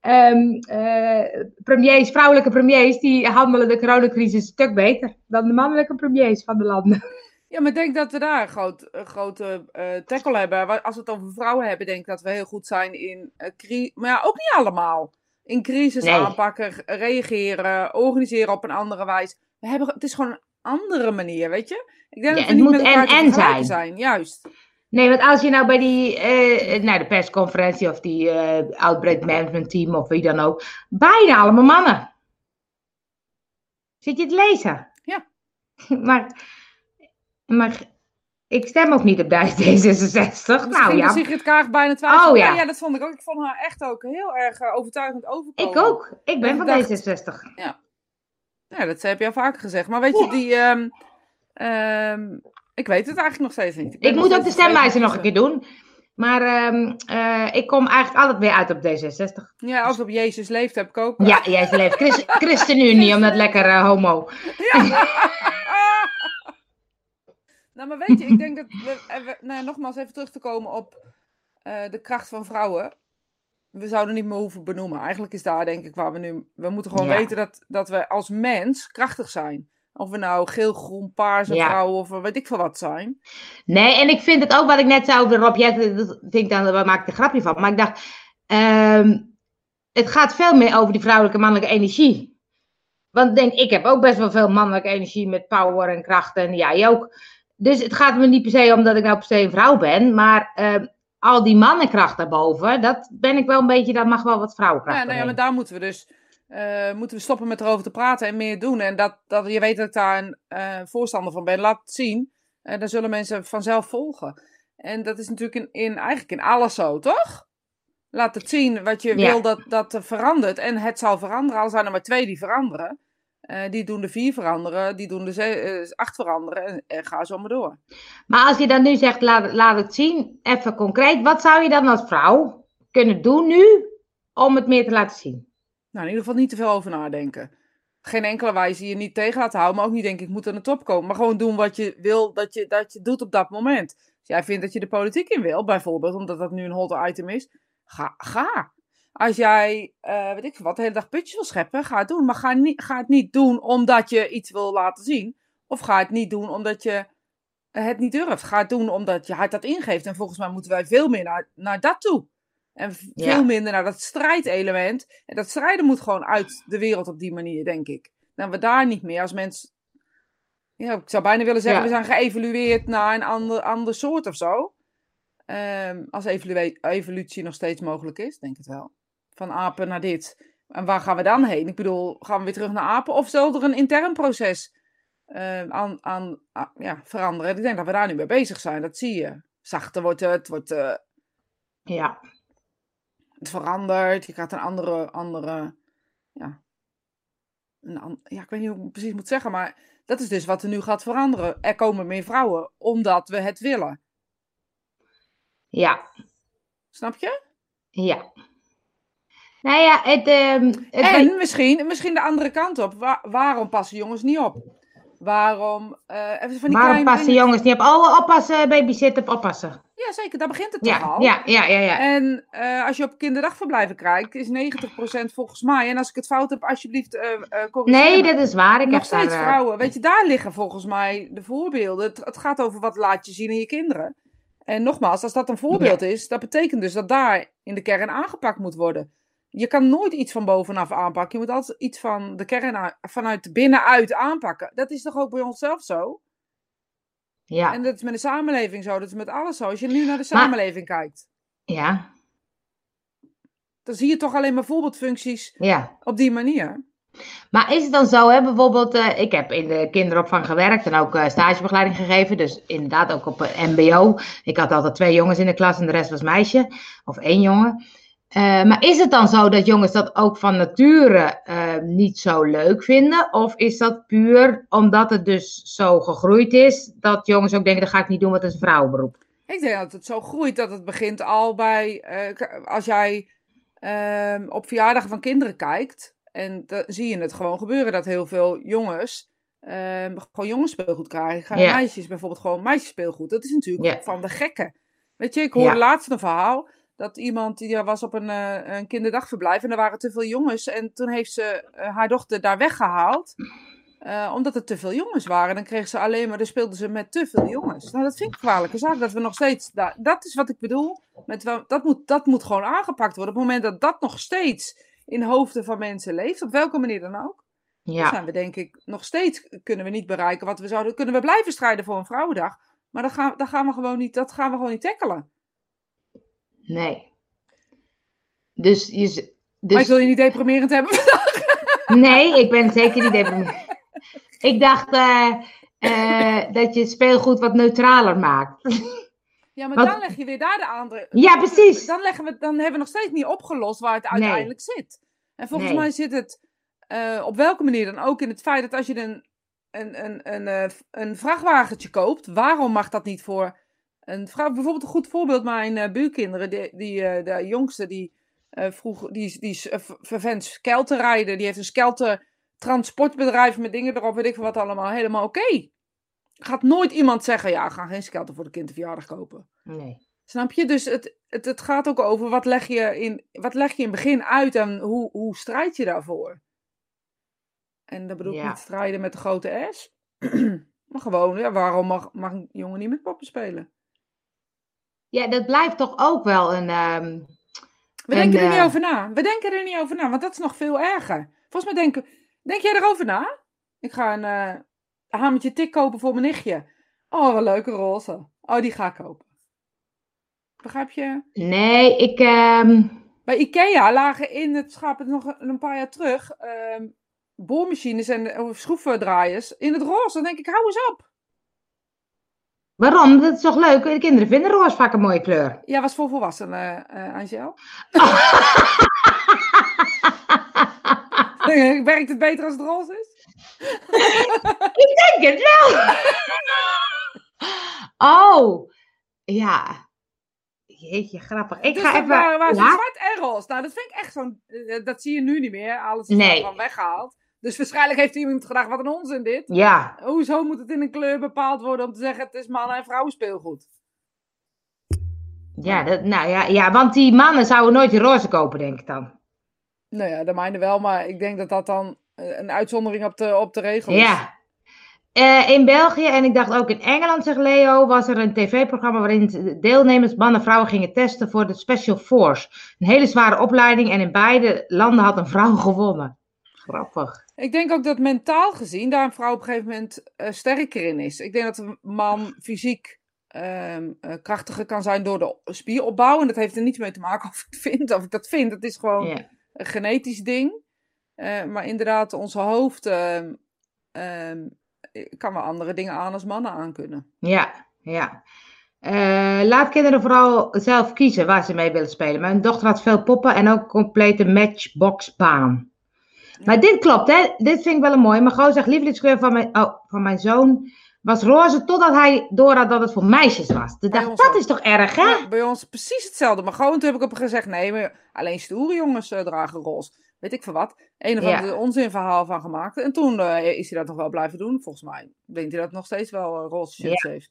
eh, premiers, vrouwelijke premiers, die handelen de coronacrisis een stuk beter dan de mannelijke premiers van de landen. Ja, maar ik denk dat we daar een, groot, een grote eh tackle hebben. Als we het over vrouwen hebben, denk ik dat we heel goed zijn in eh cri- Maar ja, ook niet allemaal. In crisis Nee. aanpakken, re- reageren, organiseren op een andere wijze. We hebben, het is gewoon een andere manier, weet je? Ik denk Ja, dat we het niet moet met elkaar vergelijken zijn. zijn. Juist. Nee, want als je nou bij die, eh, nou, de persconferentie of die eh outbreak management team of wie dan ook, bijna allemaal mannen. Zit je te lezen? Ja. (laughs) maar, maar ik stem ook niet op D66. Misschien nou ja, was Sigrid Kaag bijna twijfel. Oh, ja. ja, dat vond ik ook. Ik vond haar echt ook heel erg eh, overtuigend overkomen. ik ook. Ik ben van dacht- D66. Ja, dat heb je al vaker gezegd. Maar weet je, die... ehm, ehm, ik weet het eigenlijk nog steeds niet. Ik moet ook de stemwijzer nog een keer doen. Maar ehm, eh, ik kom eigenlijk altijd weer uit op D66. Ja, als op Jezus leeft heb ik ook. Ja, Jezus leeft. Christ, ChristenUnie, omdat lekker uh, homo. Ja. (laughs) nou, maar weet je, ik denk dat we, nou, nogmaals even terug te komen op uh, de kracht van vrouwen. We zouden niet meer hoeven benoemen. Eigenlijk is daar denk ik waar we nu... We moeten gewoon weten dat, dat we als mens krachtig zijn. Of we nou geel, groen, paarse ja. vrouwen of weet ik veel wat zijn. Nee, en ik vind het ook wat ik net zei over Rob. Jij denkt dan, waar maak ik een grapje van? Maar ik dacht, um, het gaat veel meer over die vrouwelijke mannelijke energie. Want denk, ik heb ook best wel veel mannelijke energie met power en kracht. En jij ook. Dus het gaat me niet per se omdat ik nou per se een vrouw ben. Maar uh, al die mannenkracht daarboven, dat ben ik wel een beetje, dat mag wel wat vrouwenkracht. Ja, nou ja, maar daar moeten we dus uh, moeten we stoppen met erover te praten en meer doen. En dat, dat je weet dat ik daar een uh, voorstander van ben, laat het zien. En uh, dan zullen mensen vanzelf volgen. En dat is natuurlijk in, in, eigenlijk in alles zo, toch? Laat het zien wat je wil dat, dat verandert. En het zal veranderen. Al zijn er maar twee die veranderen. Uh, die doen de vier veranderen, die doen de uh, acht veranderen en, en, ga zo maar door. Maar als je dan nu zegt, laat, laat het zien, even concreet. Wat zou je dan als vrouw kunnen doen nu om het meer te laten zien? Nou, in ieder geval niet te veel over nadenken. Geen enkele wijze je niet tegen laten houden, maar ook niet denk ik moet aan de top komen. Maar gewoon doen wat je wil dat je, dat je doet op dat moment. Als jij vindt dat je de politiek in wil, bijvoorbeeld, omdat dat nu een hot item is, ga. ga. Als jij, uh, weet ik wat, de hele dag putjes wil scheppen, ga het doen. Maar ga, niet, ga het niet doen omdat je iets wil laten zien. Of ga het niet doen omdat je het niet durft. Ga het doen omdat je hart dat ingeeft. En volgens mij moeten wij veel meer naar, naar dat toe. En veel minder naar dat strijdelement. En dat strijden moet gewoon uit de wereld op die manier, denk ik. Dan we daar niet meer als mens. Ja, ik zou bijna willen zeggen, we zijn geëvolueerd naar een ander, ander soort of zo. Um, als evolutie nog steeds mogelijk is, denk ik het wel. Van apen naar dit. En waar gaan we dan heen? Ik bedoel, gaan we weer terug naar apen? Of zal er een intern proces uh, aan, aan, ja, veranderen? Ik denk dat we daar nu mee bezig zijn, dat zie je. Zachter wordt het, wordt... Uh, ja het verandert, je krijgt een andere, andere ja, een, ja, ik weet niet hoe ik het precies moet zeggen, maar dat is dus wat er nu gaat veranderen. Er komen meer vrouwen, omdat we het willen. Ja. Snap je? Ja. Nou ja, het... Uh, het en misschien, misschien de andere kant op. waarom passen jongens niet op? Waarom... Uh, even van die waarom passen jongens niet op? Oh, oppassen, babysitter, oppassen. Ja, zeker. Daar begint het toch al. Ja, ja, ja. ja. En uh, als je op kinderdagverblijven kijkt, is 90% volgens mij. En als ik het fout heb, alsjeblieft uh, uh, Nee, dat is waar. Ik Nog steeds daar, vrouwen. Weet je, daar liggen volgens mij de voorbeelden. Het, het, gaat over wat laat je zien in je kinderen. En nogmaals, als dat een voorbeeld is, dat betekent dus dat daar in de kern aangepakt moet worden. Je kan nooit iets van bovenaf aanpakken. Je moet altijd iets van de kern vanuit binnenuit aanpakken. Dat is toch ook bij onszelf zo? Ja. En dat is met de samenleving zo, dat is met alles zo. Als je nu naar de samenleving kijkt. Ja. Dan zie je toch alleen maar voorbeeldfuncties ja. op die manier. Maar is het dan zo, hè, bijvoorbeeld, uh, ik heb in de kinderopvang gewerkt en ook uh, stagebegeleiding gegeven, dus inderdaad ook op MBO. Ik had altijd twee jongens in de klas en de rest was meisje, of één jongen. Uh, maar is het dan zo dat jongens dat ook van nature uh, niet zo leuk vinden? Of is dat puur omdat het dus zo gegroeid is, dat jongens ook denken, dat ga ik niet doen, want het is een vrouwenberoep? Ik denk dat het zo groeit dat het begint al bij, uh, als jij ehm, op verjaardagen van kinderen kijkt, en dan zie je het gewoon gebeuren dat heel veel jongens ehm, gewoon jongensspeelgoed krijgen. Ja. Meisjes bijvoorbeeld gewoon meisjesspeelgoed. Dat is natuurlijk van de gekken. Weet je, ik hoorde ja. laatst een verhaal dat iemand die was op een, uh, een kinderdagverblijf en er waren te veel jongens. En toen heeft ze uh, haar dochter daar weggehaald. Uh, omdat er te veel jongens waren. Dan kreeg ze alleen maar, dan speelden ze met te veel jongens. Nou, dat vind ik een kwalijke zaak. Dat we nog steeds, dat is wat ik bedoel. Met, dat, moet, dat moet gewoon aangepakt worden. Op het moment dat dat nog steeds in hoofden van mensen leeft, op welke manier dan ook. Ja. Dan zijn we denk ik nog steeds, kunnen we niet bereiken wat we zouden. Kunnen we blijven strijden voor een vrouwendag. Maar dat gaan, dat gaan we gewoon niet, dat gaan we gewoon niet tackelen. Nee. Dus je. Dus... Maar ik wil je niet deprimerend hebben (laughs) Nee, ik ben zeker niet deprimerend. Ik dacht uh, uh, dat je speelgoed wat neutraler maakt. Ja, maar Want... dan leg je weer daar de andere. Ja, precies. Dan, leggen we, dan hebben we nog steeds niet opgelost waar het uiteindelijk nee. zit. En volgens nee. mij zit het uh, op welke manier dan ook in het feit dat als je een, een, een, een, een vrachtwagentje koopt, waarom mag dat niet voor een vrouw, bijvoorbeeld een goed voorbeeld, mijn uh, buurkinderen, die, die uh, de jongste, die uh, vroeg, die, die is vervent skelterrijden, die heeft een skelter transportbedrijf met dingen erop, weet ik veel wat allemaal, helemaal oké. Okay. Gaat nooit iemand zeggen, ja, ga geen skelter voor de kinderverjaardag kopen. Nee. Snap je? Dus het, het, het gaat ook over wat leg je in, wat leg je in het begin uit en hoe, hoe strijd je daarvoor? En dat bedoel ik ja. niet strijden met de grote S. (clears throat) maar gewoon, ja, waarom mag, mag een jongen niet met poppen spelen? Ja, dat blijft toch ook wel een. Um, We denken er niet over na. We denken er niet over na, want dat is nog veel erger. Volgens mij denken. Denk jij erover na? Ik ga een uh, hamertje tik kopen voor mijn nichtje. Oh, een leuke roze. Oh, die ga ik kopen. Begrijp je? Nee, ik. Um... Bij IKEA lagen in het schap nog een paar jaar terug. Um, boormachines en schroevendraaiers in het roze. Dan denk ik, hou eens op. Waarom? Dat is toch leuk? De kinderen vinden roze vaak een mooie kleur. Ja, was voor volwassenen, uh, Angel. (laughs) Werkt het beter als het roze is? (laughs) ik denk het wel. oh, ja. Jeetje, grappig. Ik dus ga even... Ja? zwart en roze. Nou, dat vind ik echt zo'n... Dat zie je nu niet meer. Alles is nee. van weggehaald. Dus waarschijnlijk heeft iemand gedacht, wat een onzin dit. Ja. Hoezo moet het in een kleur bepaald worden om te zeggen, het is mannen- en vrouwen speelgoed? Ja, dat, nou ja, ja, want die mannen zouden nooit die roze kopen, denk ik dan. Nou ja, de mijne wel, maar ik denk dat dat dan een uitzondering op de, op de regel is. Ja. Uh, in België en ik dacht ook in Engeland, zegt Leo, was er een tv-programma waarin deelnemers, mannen en vrouwen gingen testen voor de Special Force. Een hele zware opleiding en in beide landen had een vrouw gewonnen. Grappig. Ik denk ook dat mentaal gezien daar een vrouw op een gegeven moment uh, sterker in is. Ik denk dat een man fysiek uh, krachtiger kan zijn door de spieropbouw. En dat heeft er niets mee te maken of ik vind of ik dat vind. Het is gewoon yeah. een genetisch ding. Uh, maar inderdaad, onze hoofd ehm, ehm, kan wel andere dingen aan als mannen aan kunnen. Ja, ja. laat kinderen vooral zelf kiezen waar ze mee willen spelen. Mijn dochter had veel poppen en ook een complete matchboxbaan. Maar dit klopt, hè? Dit vind ik wel een mooi. Maar gewoon zegt, lievelingskleur van mijn, oh, van mijn zoon was roze, totdat hij doorhad dat het voor meisjes was. Dus dacht, dat is toch erg, hè? Ja, bij ons precies hetzelfde. Maar gewoon toen heb ik op gezegd, nee, maar alleen stoere jongens uh, dragen roze. Weet ik veel wat. Een of andere ja. onzinverhaal van gemaakt. En toen uh, is hij dat nog wel blijven doen. Volgens mij denkt hij dat nog steeds wel uh, roze shirts ja. heeft.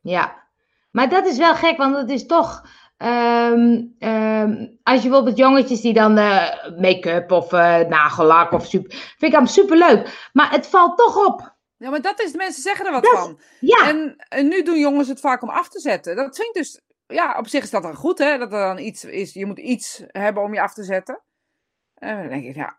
Ja. Maar dat is wel gek, want het is toch... Um, um, als je bijvoorbeeld jongetjes die dan uh, make-up of uh, nagellak of super. Vind ik hem super leuk. Maar het valt toch op. Ja, maar dat is, de mensen zeggen er wat dat, van. Ja. En, en nu doen jongens het vaak om af te zetten. Dat vind ik dus. Ja, op zich is dat dan goed, hè? Dat er dan iets is. Je moet iets hebben om je af te zetten. En dan denk ik, ja.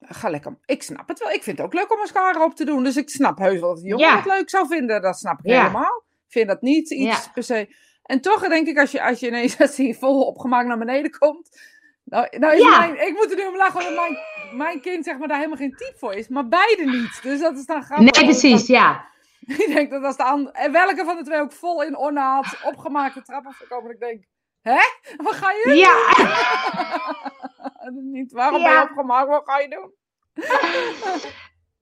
Ga lekker. Ik snap het wel. Ik vind het ook leuk om mascara op te doen. Dus ik snap heus wel dat de jongen Ja. het leuk zou vinden. Dat snap ik Ja. helemaal. Ik vind dat niet iets Ja. per se. En toch denk ik, als je, als je ineens (laughs) als hij vol opgemaakt naar beneden komt. Nou, nou is Ja. mijn, ik moet er nu om lachen, omdat mijn, mijn kind zeg maar, daar helemaal geen type voor is. Maar beide niet. Dus dat is dan grappig. Nee, precies, ja. (laughs) Ik denk dat als de ander, en welke van de twee ook vol in ornaat (laughs) opgemaakte trap afgekomen. Ik denk, hè? Wat ga je Ja. doen? niet, waarom ben je Ja. opgemaakt? Wat ga je doen?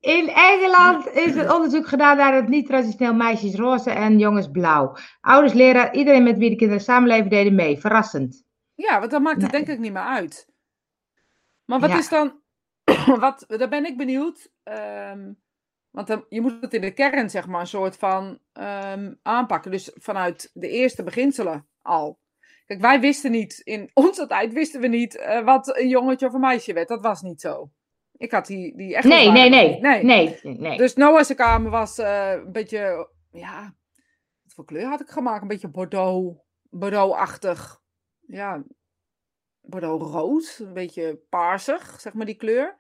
In Engeland is een onderzoek gedaan naar het niet-traditioneel meisjes roze en jongens blauw. Ouders, leraar, iedereen met wie de kinderen samenleven deden mee. Verrassend. Ja, want dan maakt het Nee. denk ik niet meer uit. Maar wat Ja. is dan, (clears throat) wat, daar ben ik benieuwd. ehm, want dan, je moet het in de kern, zeg maar, een soort van ehm, aanpakken. Dus vanuit de eerste beginselen al. Kijk, wij wisten niet, in (laughs) onze tijd wisten we niet eh, wat een jongetje of een meisje werd. Dat was niet zo. Ik had die, die echt Nee, nee, nee. nee. Nee, nee. Dus Noah's kamer was eh, een beetje, ja, wat voor kleur had ik gemaakt? Een beetje bordeaux, bordeaux-achtig. Ja, bordeaux-rood, een beetje paarsig, zeg maar die kleur.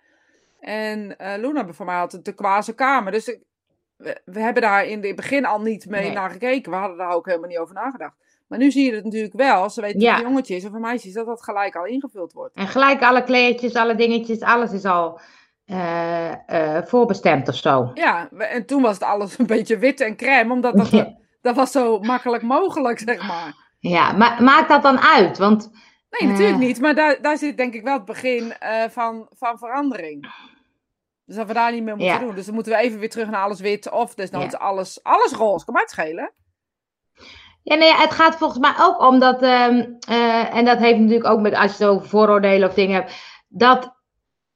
En eh, Luna voor mij had een turquoise kamer. Dus ik, we, we hebben daar in het begin al niet mee Nee. naar gekeken. We hadden daar ook helemaal niet over nagedacht. Maar nu zie je het natuurlijk wel. Als ze weten Ja. dat het een jongetje is of een meisje is, dat dat gelijk al ingevuld wordt. En gelijk alle kleedjes, alle dingetjes, alles is al eh, eh, voorbestemd of zo. Ja, en toen was het alles een beetje wit en crème, omdat dat, (laughs) Ja. dat was zo makkelijk mogelijk, zeg maar. Ja, maar maakt dat dan uit? Want Nee, natuurlijk Eh. niet. Maar daar, daar zit denk ik wel het begin van, van verandering. Dus dat we daar niet meer moeten Ja. doen. Dus dan moeten we even weer terug naar alles wit. Of desnoods alles, alles roze. Kan mij het schelen. Ja, nee, het gaat volgens mij ook om dat, ehm, eh, en dat heeft natuurlijk ook met, als je zo vooroordelen of dingen hebt, dat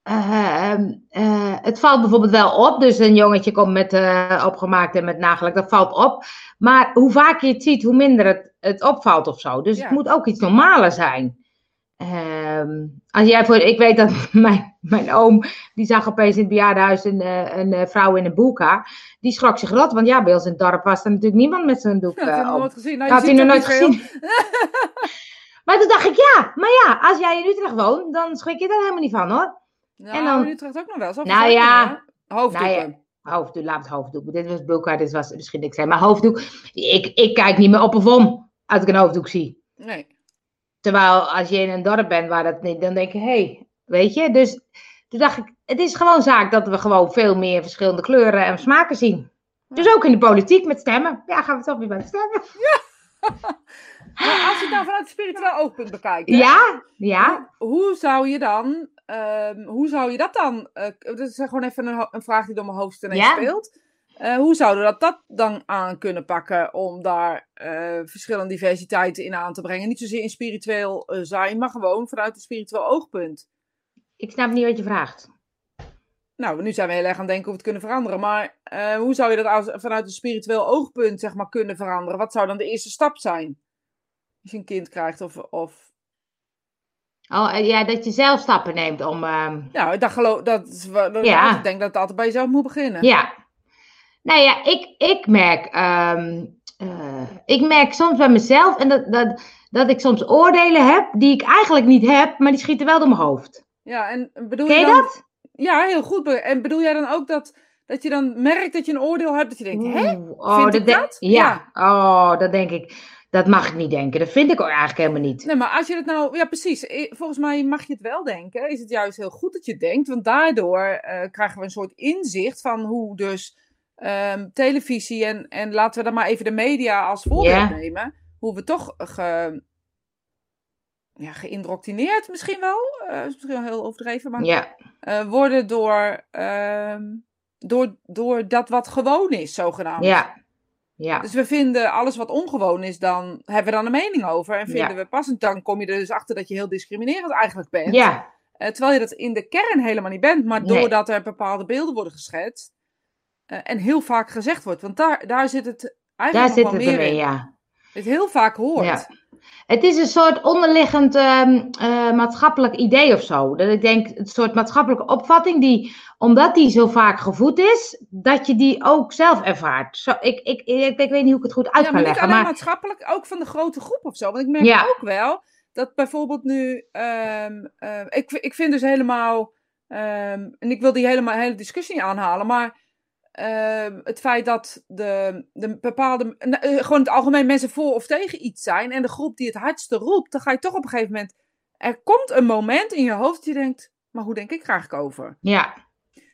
eh, ehm, eh, het valt bijvoorbeeld wel op. Dus een jongetje komt met uh, opgemaakt en met nagelak, dat valt op. Maar hoe vaker je het ziet, hoe minder het, het opvalt of zo. Dus Ja. het moet ook iets normaler zijn. Ehm, als jij voor, ik weet dat (laughs) mijn, mijn oom, die zag opeens in het bejaardenhuis een, eh, een eh, vrouw in een boelka. Die schrok zich rot, want ja, bij ons in het dorp was er natuurlijk niemand met zijn doek Dat nog nooit gezien. Nou, had hij nog nooit gezien. (laughs) maar toen dacht ik, ja, maar ja, als jij in Utrecht woont, dan schrik je daar helemaal niet van hoor. Nou, En dan- in Utrecht ook nog wel. Zo Nou ja. Hoofddoeken. Nou Hoofddoek, laat het hoofddoek. Dit was bulka, dit was misschien niks zijn. Maar hoofddoek, ik, ik kijk niet meer op of om als ik een hoofddoek zie. Nee. Terwijl als je in een dorp bent waar dat niet, dan denk je, hé, hey, weet je. Dus toen dacht ik, het is gewoon zaak dat we gewoon veel meer verschillende kleuren en smaken zien. Dus ook in de politiek met stemmen. Ja, gaan we toch weer bij stemmen. (laughs) Maar als je het nou vanuit het spiritueel oogpunt bekijkt. hè, Ja, ja. Hoe, hoe zou je dan, ehm, hoe zou je dat dan, eh, dat is gewoon even een, een vraag die door mijn hoofd ineens Ja. speelt. Eh, hoe zouden we dat, dat dan aan kunnen pakken om daar eh, verschillende diversiteiten in aan te brengen? Niet zozeer in spiritueel zijn, maar gewoon vanuit het spiritueel oogpunt. Ik snap niet wat je vraagt. Nou, nu zijn we heel erg aan het denken hoe we het kunnen veranderen. Maar eh, hoe zou je dat als, vanuit een spiritueel oogpunt zeg maar, kunnen veranderen? Wat zou dan de eerste stap zijn? Als je een kind krijgt of... of... Oh, eh, ja, dat je zelf stappen neemt om... ehm, Nou, dat geloof, dat is, wa- dat, Ja. ik denk dat het altijd bij jezelf moet beginnen. Ja. Nou ja, ik, ik merk. ehm, eh, ik merk soms bij mezelf en dat, dat, dat ik soms oordelen heb die ik eigenlijk niet heb, maar die schieten wel door mijn hoofd. Ja, en bedoel Ken je dan, dat? Ja, heel goed. En bedoel jij dan ook dat, dat je dan merkt dat je een oordeel hebt, dat je denkt, hè? Oh, Vind ik denk- dat? Ja. Oh, dat denk ik. Dat mag ik niet denken. Dat vind ik ook eigenlijk helemaal niet. Nee, maar als je het nou... Ja, precies. Eh, Volgens mij mag je het wel denken. Is het juist heel goed dat je denkt. Want daardoor eh, krijgen we een soort inzicht van hoe dus ehm, televisie en, en laten we dan maar even de media als voorbeeld nemen. Hoe we toch ge, ja, geïndoctrineerd misschien wel. eh, is misschien wel heel overdreven, maar Ja, eh, worden door, ehm, door, door dat wat gewoon is, zogenaamd. ja, ja. Dus we vinden alles wat ongewoon is, dan hebben we dan een mening over. En vinden Ja. we passend, dan kom je er dus achter dat je heel discriminerend eigenlijk bent. Ja, Eh, terwijl je dat in de kern helemaal niet bent, maar Nee. doordat er bepaalde beelden worden geschetst. en heel vaak gezegd wordt. Want daar, daar zit het daar eigenlijk zit nog wel het meer in. ja. Het heel vaak hoort. Ja. Het is een soort onderliggend ehm, eh, maatschappelijk idee of zo. Dat ik denk, een soort maatschappelijke opvatting die, omdat die zo vaak gevoed is, dat je die ook zelf ervaart. Zo, ik, ik, ik, ik weet niet hoe ik het goed uit Ja, kan maar leggen. alleen Maar maatschappelijk, ook van de grote groep of zo. Want ik merk Ja. ook wel dat bijvoorbeeld nu. ehm, ehm, ik, ik vind dus helemaal. ehm, en ik wil die helemaal, hele discussie niet aanhalen, maar. Ehm, het feit dat de, de bepaalde. nou, eh, gewoon het algemeen mensen voor of tegen iets zijn. En de groep die het hardste roept, dan ga je toch op een gegeven moment. Er komt een moment in je hoofd dat je denkt. Maar hoe denk ik eigenlijk over? ja,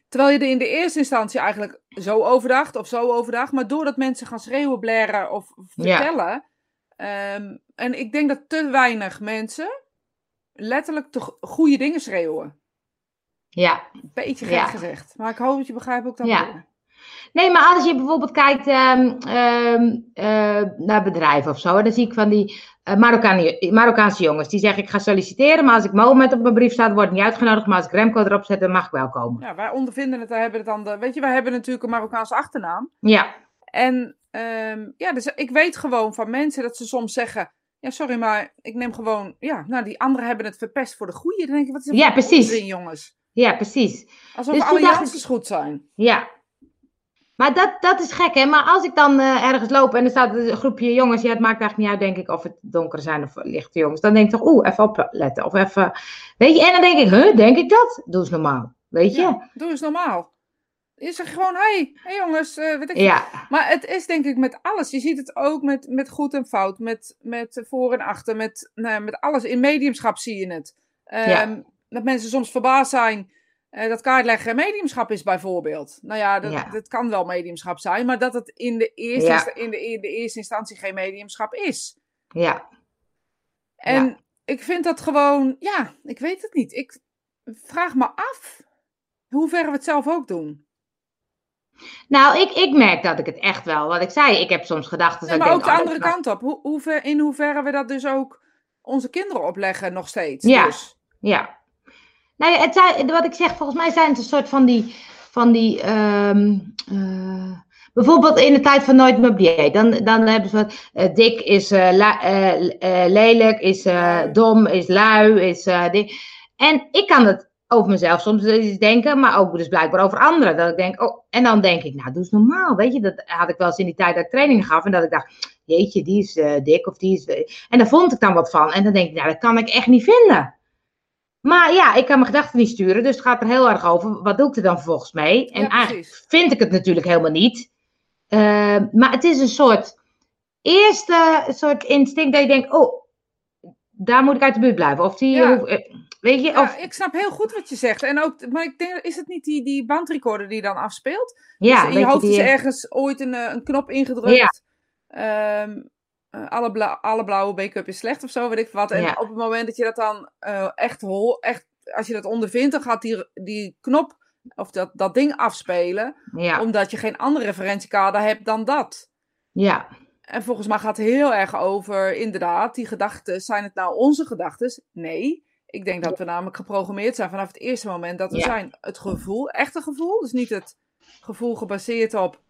Terwijl je er in de eerste instantie eigenlijk zo overdacht of zo overdacht. Maar doordat mensen gaan schreeuwen, blaren of Ja. vertellen. ehm, en ik denk dat te weinig mensen letterlijk te go- goede dingen schreeuwen. ja. Beetje gek Ja. gezegd. Maar ik hoop dat je begrijpt ook dat Ja. Nee, maar als je bijvoorbeeld kijkt ehm, ehm, eh, naar bedrijven of zo, dan zie ik van die eh, Marokkaan- Marokkaanse jongens die zeggen: Ik ga solliciteren, maar als ik Mohammed op mijn brief staat, word ik niet uitgenodigd. Maar als ik Remco erop zet, dan mag ik wel komen. Ja, wij ondervinden het, wij hebben het dan de, weet je, wij hebben natuurlijk een Marokkaanse achternaam. Ja, En ehm, ja, dus ik weet gewoon van mensen dat ze soms zeggen. Ja, sorry, maar ik neem gewoon. Ja, nou, die anderen hebben het verpest voor de goede. Dan denk ik, wat is er Ja, voor precies. onzin, jongens? ja, precies. Alsof Dus alle dacht goed zijn. Ja. Maar dat, dat is gek, hè? Maar als ik dan eh, ergens loop en er staat een groepje jongens, ja, het maakt eigenlijk niet uit, denk ik, of het donkere zijn of lichte jongens. Dan denk ik toch, oeh, even opletten. Of even, weet je, en dan denk ik, huh, denk ik dat? Doe eens normaal, weet je? Ja, doe eens normaal. Je zegt gewoon, hé, hey, hey jongens, eh, weet ik Ja, Maar het is denk ik met alles. Je ziet het ook met, met goed en fout, met, met voor en achter, met, nou, met alles. In mediumschap zie je het. Ehm, Ja. Dat mensen soms verbaasd zijn eh, dat kaartleggen mediumschap is bijvoorbeeld. Nou ja dat, Ja. dat kan wel mediumschap zijn, maar dat het in de eerste, Ja. in de, in de eerste instantie geen mediumschap is. ja, En ik vind dat gewoon, ja, ik weet het niet. Ik vraag me af hoe ver we het zelf ook doen. Nou, ik, ik merk dat ik het echt wel, wat ik zei, ik heb soms gedacht... Nee, maar ook de andere kant op. Hoe, hoe ver, in hoeverre we dat dus ook onze kinderen opleggen nog steeds. Ja, Dus. ja. Nou ja, het wat ik zeg, volgens mij zijn het een soort van die... Van die ehm, eh, bijvoorbeeld in de tijd van Nooit dieet. Dan, dan hebben ze wat... eh, dik is eh, la- lelijk, is dom, is lui, is... eh, di- en ik kan het over mezelf soms eens denken, maar ook dus blijkbaar over anderen. Dat ik denk, oh, en dan denk ik, nou, doe eens normaal. Weet je, dat had ik wel eens in die tijd dat ik trainingen gaf. En dat ik dacht, jeetje, die is dik of die is... En daar vond ik dan wat van. En dan denk ik, nou, dat kan ik echt niet vinden. Maar ja, ik kan mijn gedachten niet sturen. Dus het gaat er heel erg over. Wat doe ik er dan vervolgens mee? En Ja, eigenlijk vind ik het natuurlijk helemaal niet. Eh, maar het is een soort eerste soort instinct dat je denkt, oh, daar moet ik uit de buurt blijven. Of die, Ja. hoef- eh, weet je, Ja, of, ik snap heel goed wat je zegt. En ook, maar ik denk, is het niet die, die bandrecorder die dan afspeelt? ja, dus in je hoofd die- is ergens ooit een, eh, een knop ingedrukt. Ehm, eh, alle, alle blauwe make-up is slecht of zo, weet ik wat. En Ja. op het moment dat je dat dan eh, echt echt, als je dat ondervindt, dan gaat die, die knop of dat, dat ding afspelen. ja, Omdat je geen andere referentiekader hebt dan dat. ja, En volgens mij gaat het heel erg over, inderdaad, die gedachten. Zijn het nou onze gedachten? Nee. Ik denk dat we namelijk geprogrammeerd zijn vanaf het eerste moment dat we Ja. zijn. Het gevoel, echte gevoel. Dus niet het gevoel gebaseerd op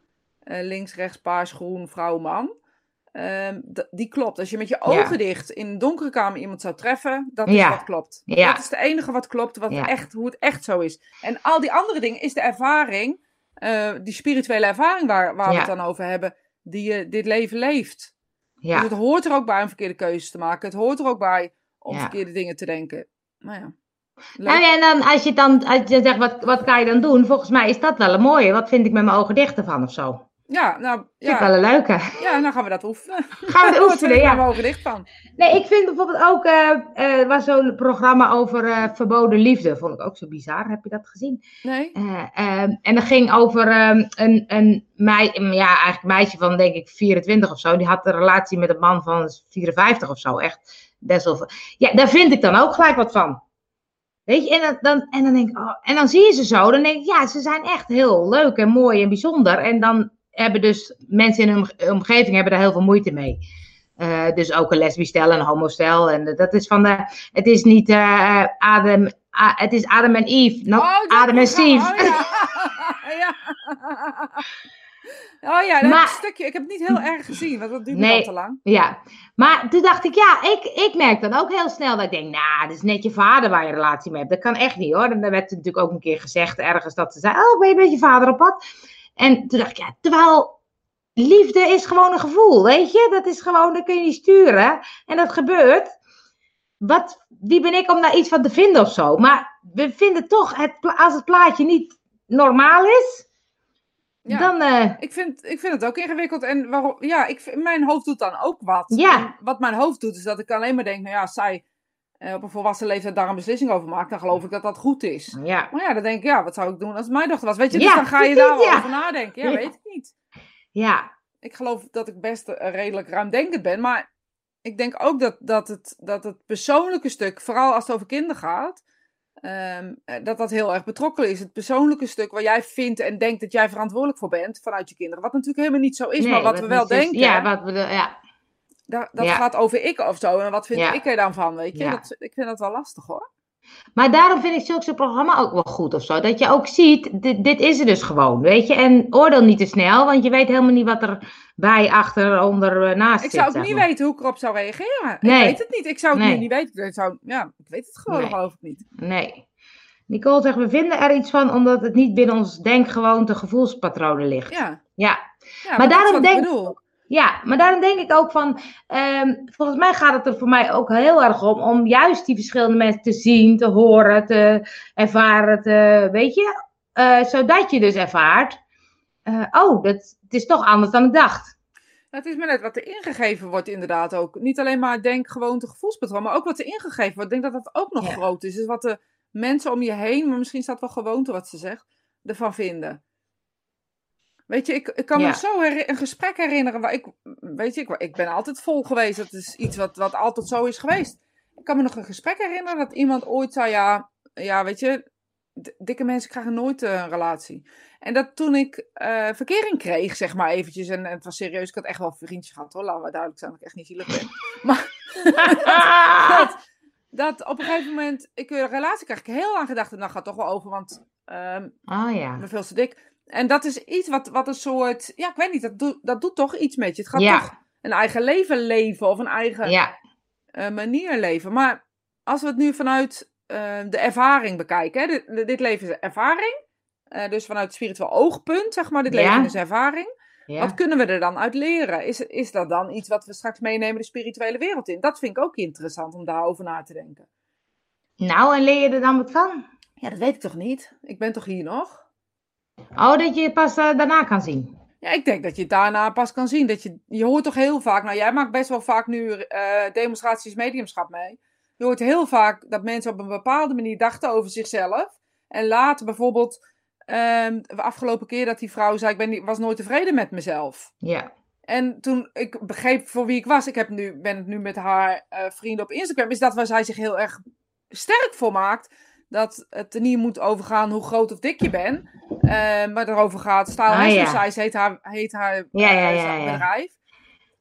eh, links, rechts, paars, groen, vrouw, man. D- die klopt. Als je met je Ja. ogen dicht in een donkere kamer iemand zou treffen, dat is Ja. wat klopt. Ja. Dat is het enige wat klopt, wat echt, hoe het echt zo is. En al die andere dingen is de ervaring, eh, die spirituele ervaring waar, waar we het dan over hebben, die je dit leven leeft. ja. Dus het hoort er ook bij om verkeerde keuzes te maken. Het hoort er ook bij om verkeerde dingen te denken. Nou ja. Leuk. Nou ja, en dan als je dan als je zegt, wat, wat kan je dan doen? Volgens mij is dat wel een mooie. Wat vind ik met mijn ogen dicht ervan of zo? Ja, nou, Vind ik ja. wel een leuke. ja, dan gaan we dat oefenen. Gaan we Wat (laughs) oefenen, ja. mijn ogen dicht van. Nee, ik vind bijvoorbeeld ook, eh, eh, er was zo'n programma over eh, verboden liefde. Vond ik ook zo bizar. Heb je dat gezien? Nee? Eh, ehm, en dat ging over ehm, een, een mei, een, ja, eigenlijk meisje van denk ik 24 of zo. Die had een relatie met een man van 54 of zo. Echt best wel. Ja, daar vind ik dan ook gelijk wat van. Weet je, en dan, dan, en dan denk ik, oh, en dan zie je ze zo. Dan denk ik, ja, ze zijn echt heel leuk en mooi en bijzonder. En dan hebben dus mensen in hun omge- omgeving hebben daar heel veel moeite mee. Eh, dus ook een lesbisch stel en een homostel. En dat is van de, het is niet eh, Adam, het is Adam en Eve, not Oh, Adam en. Steve. Oh ja. (laughs) ja. (laughs) Oh ja, dat Maar- stukje. Ik heb het niet heel erg gezien, want dat duurt Nee. al te lang. Ja, maar toen dacht ik, ja, ik, ik merk dan ook heel snel dat ik denk, nou, dat is net je vader waar je relatie mee hebt. Dat kan echt niet hoor. En dan werd natuurlijk ook een keer gezegd ergens dat ze zei, oh, ben je met je vader op pad? En toen dacht ik, ja, terwijl liefde is gewoon een gevoel, weet je? Dat is gewoon, dat kun je niet sturen. En dat gebeurt. Wat, wie ben ik om daar iets van te vinden of zo? Maar we vinden toch, het, als het plaatje niet normaal is, Ja. dan... eh, Ik vind, ik vind het ook ingewikkeld. En waarom, ja, ik, mijn hoofd doet dan ook wat. Ja. En wat mijn hoofd doet, is dat ik alleen maar denk, nou ja, eh, op een volwassen leeftijd daar een beslissing over maakt, dan geloof ik dat dat goed is. ja, Maar ja, dan denk ik, ja, wat zou ik doen als het mijn dochter was? Weet je, Ja, dus dan ga je daar wel ja. over nadenken. Ja, Ja. weet ik niet. ja, Ik geloof dat ik best eh, redelijk ruimdenkend ben, maar ik denk ook dat, dat, het, dat het persoonlijke stuk, vooral als het over kinderen gaat, ehm, eh, dat dat heel erg betrokken is. Het persoonlijke stuk waar jij vindt en denkt dat jij verantwoordelijk voor bent vanuit je kinderen. Wat natuurlijk helemaal niet zo is, maar wat we wel denken. Ja, wat we, ja. Dat, dat Ja. gaat over ik of zo. En wat vind Ja. ik er dan van, weet je? Ja. Dat, ik vind dat wel lastig hoor. Maar daarom vind ik zulke programma ook wel goed of zo. Dat je ook ziet, dit, dit is er dus gewoon, weet je. En oordeel niet te snel, want je weet helemaal niet wat er bij, achter, onder, eh, naast Ik zit. zou ook zeg niet maar. weten hoe ik erop zou reageren. Nee. Ik weet het niet. Ik zou het Nee. nu niet weten. Ik, zou, ja, ik weet het gewoon Nee. geloof ik niet. Nee. Nicole zegt, we vinden er iets van omdat het niet binnen ons denkgewoonte gevoelspatronen ligt. Ja. Ja. ja Maar is daarom denk- ik. Ja, maar daarom denk ik ook van, ehm, volgens mij gaat het er voor mij ook heel erg om, om juist die verschillende mensen te zien, te horen, te ervaren, te, weet je, Eh, zodat je dus ervaart, eh, oh, dat, het is toch anders dan ik dacht. Het is maar net wat er ingegeven wordt, inderdaad ook. Niet alleen maar denk gewoon gevoelspatroon, maar ook wat er ingegeven wordt. Ik denk dat dat ook nog Ja. groot is. Dus wat de mensen om je heen, maar misschien staat wel gewoonte wat ze zegt, ervan vinden. Weet je, ik, ik kan me Ja. zo een gesprek herinneren waar ik, weet je, ik, ik ben altijd vol geweest. Dat is iets wat, wat altijd zo is geweest. Ik kan me nog een gesprek herinneren dat iemand ooit zei, ja, ja weet je, dikke mensen krijgen nooit eh, een relatie. En dat toen ik eh, verkering kreeg, zeg maar eventjes, en, en het was serieus, ik had echt wel een vriendje gehad hoor, laten we duidelijk zijn dat ik echt niet zielig ben. (laughs) Maar (laughs) dat, dat op een gegeven moment ik een relatie krijg, ik heel lang gedacht, nou gaat het toch wel over, want ehm, Oh ja. ik ben veel te dik. En dat is iets wat, wat een soort, ja ik weet niet, dat, doet dat doet toch iets met je. Het gaat Ja. toch een eigen leven leven of een eigen Ja. eh, manier leven. Maar als we het nu vanuit eh, de ervaring bekijken, hè, dit, dit leven is ervaring. Eh, dus vanuit het spiritueel oogpunt, zeg maar, dit Ja. leven is ervaring. Wat kunnen we er dan uit leren? Is, is dat dan iets wat we straks meenemen de spirituele wereld in? Dat vind ik ook interessant om daarover na te denken. Nou, en leer je er dan wat van? Ja, dat weet ik toch niet? Ik ben toch hier nog? Oh, dat je het pas eh, daarna kan zien. Ja, ik denk dat je het daarna pas kan zien. Dat je, je hoort toch heel vaak, nou jij maakt best wel vaak nu eh, demonstraties mediumschap mee. Je hoort heel vaak dat mensen op een bepaalde manier dachten over zichzelf. En later bijvoorbeeld, ehm, de afgelopen keer dat die vrouw zei, ik ben, was nooit tevreden met mezelf. Ja. En toen ik begreep voor wie ik was, ik heb nu, ben het nu met haar eh, vrienden op Instagram, is dat waar zij zich heel erg sterk voor maakt. Dat het er niet moet overgaan hoe groot of dik je bent. eh, maar erover gaat. Style Ah, ja. Size heet haar, heet haar Ja, ja, eh, bedrijf.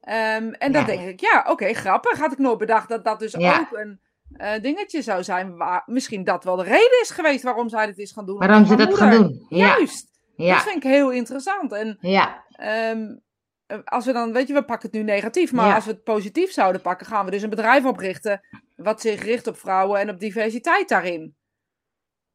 Ehm, en dan denk ik, ja, oké, grappig. Had ik nooit bedacht dat dat dus ook een eh, dingetje zou zijn. Waar misschien dat wel de reden is geweest waarom zij dit is gaan doen. Waarom ze dat gaan doen. Ja. Juist. Dat vind ik heel interessant. En Ja. Ehm, eh, als we dan, weet je, we pakken het nu negatief, maar Ja. als we het positief zouden pakken, gaan we dus een bedrijf oprichten wat zich richt op vrouwen en op diversiteit daarin.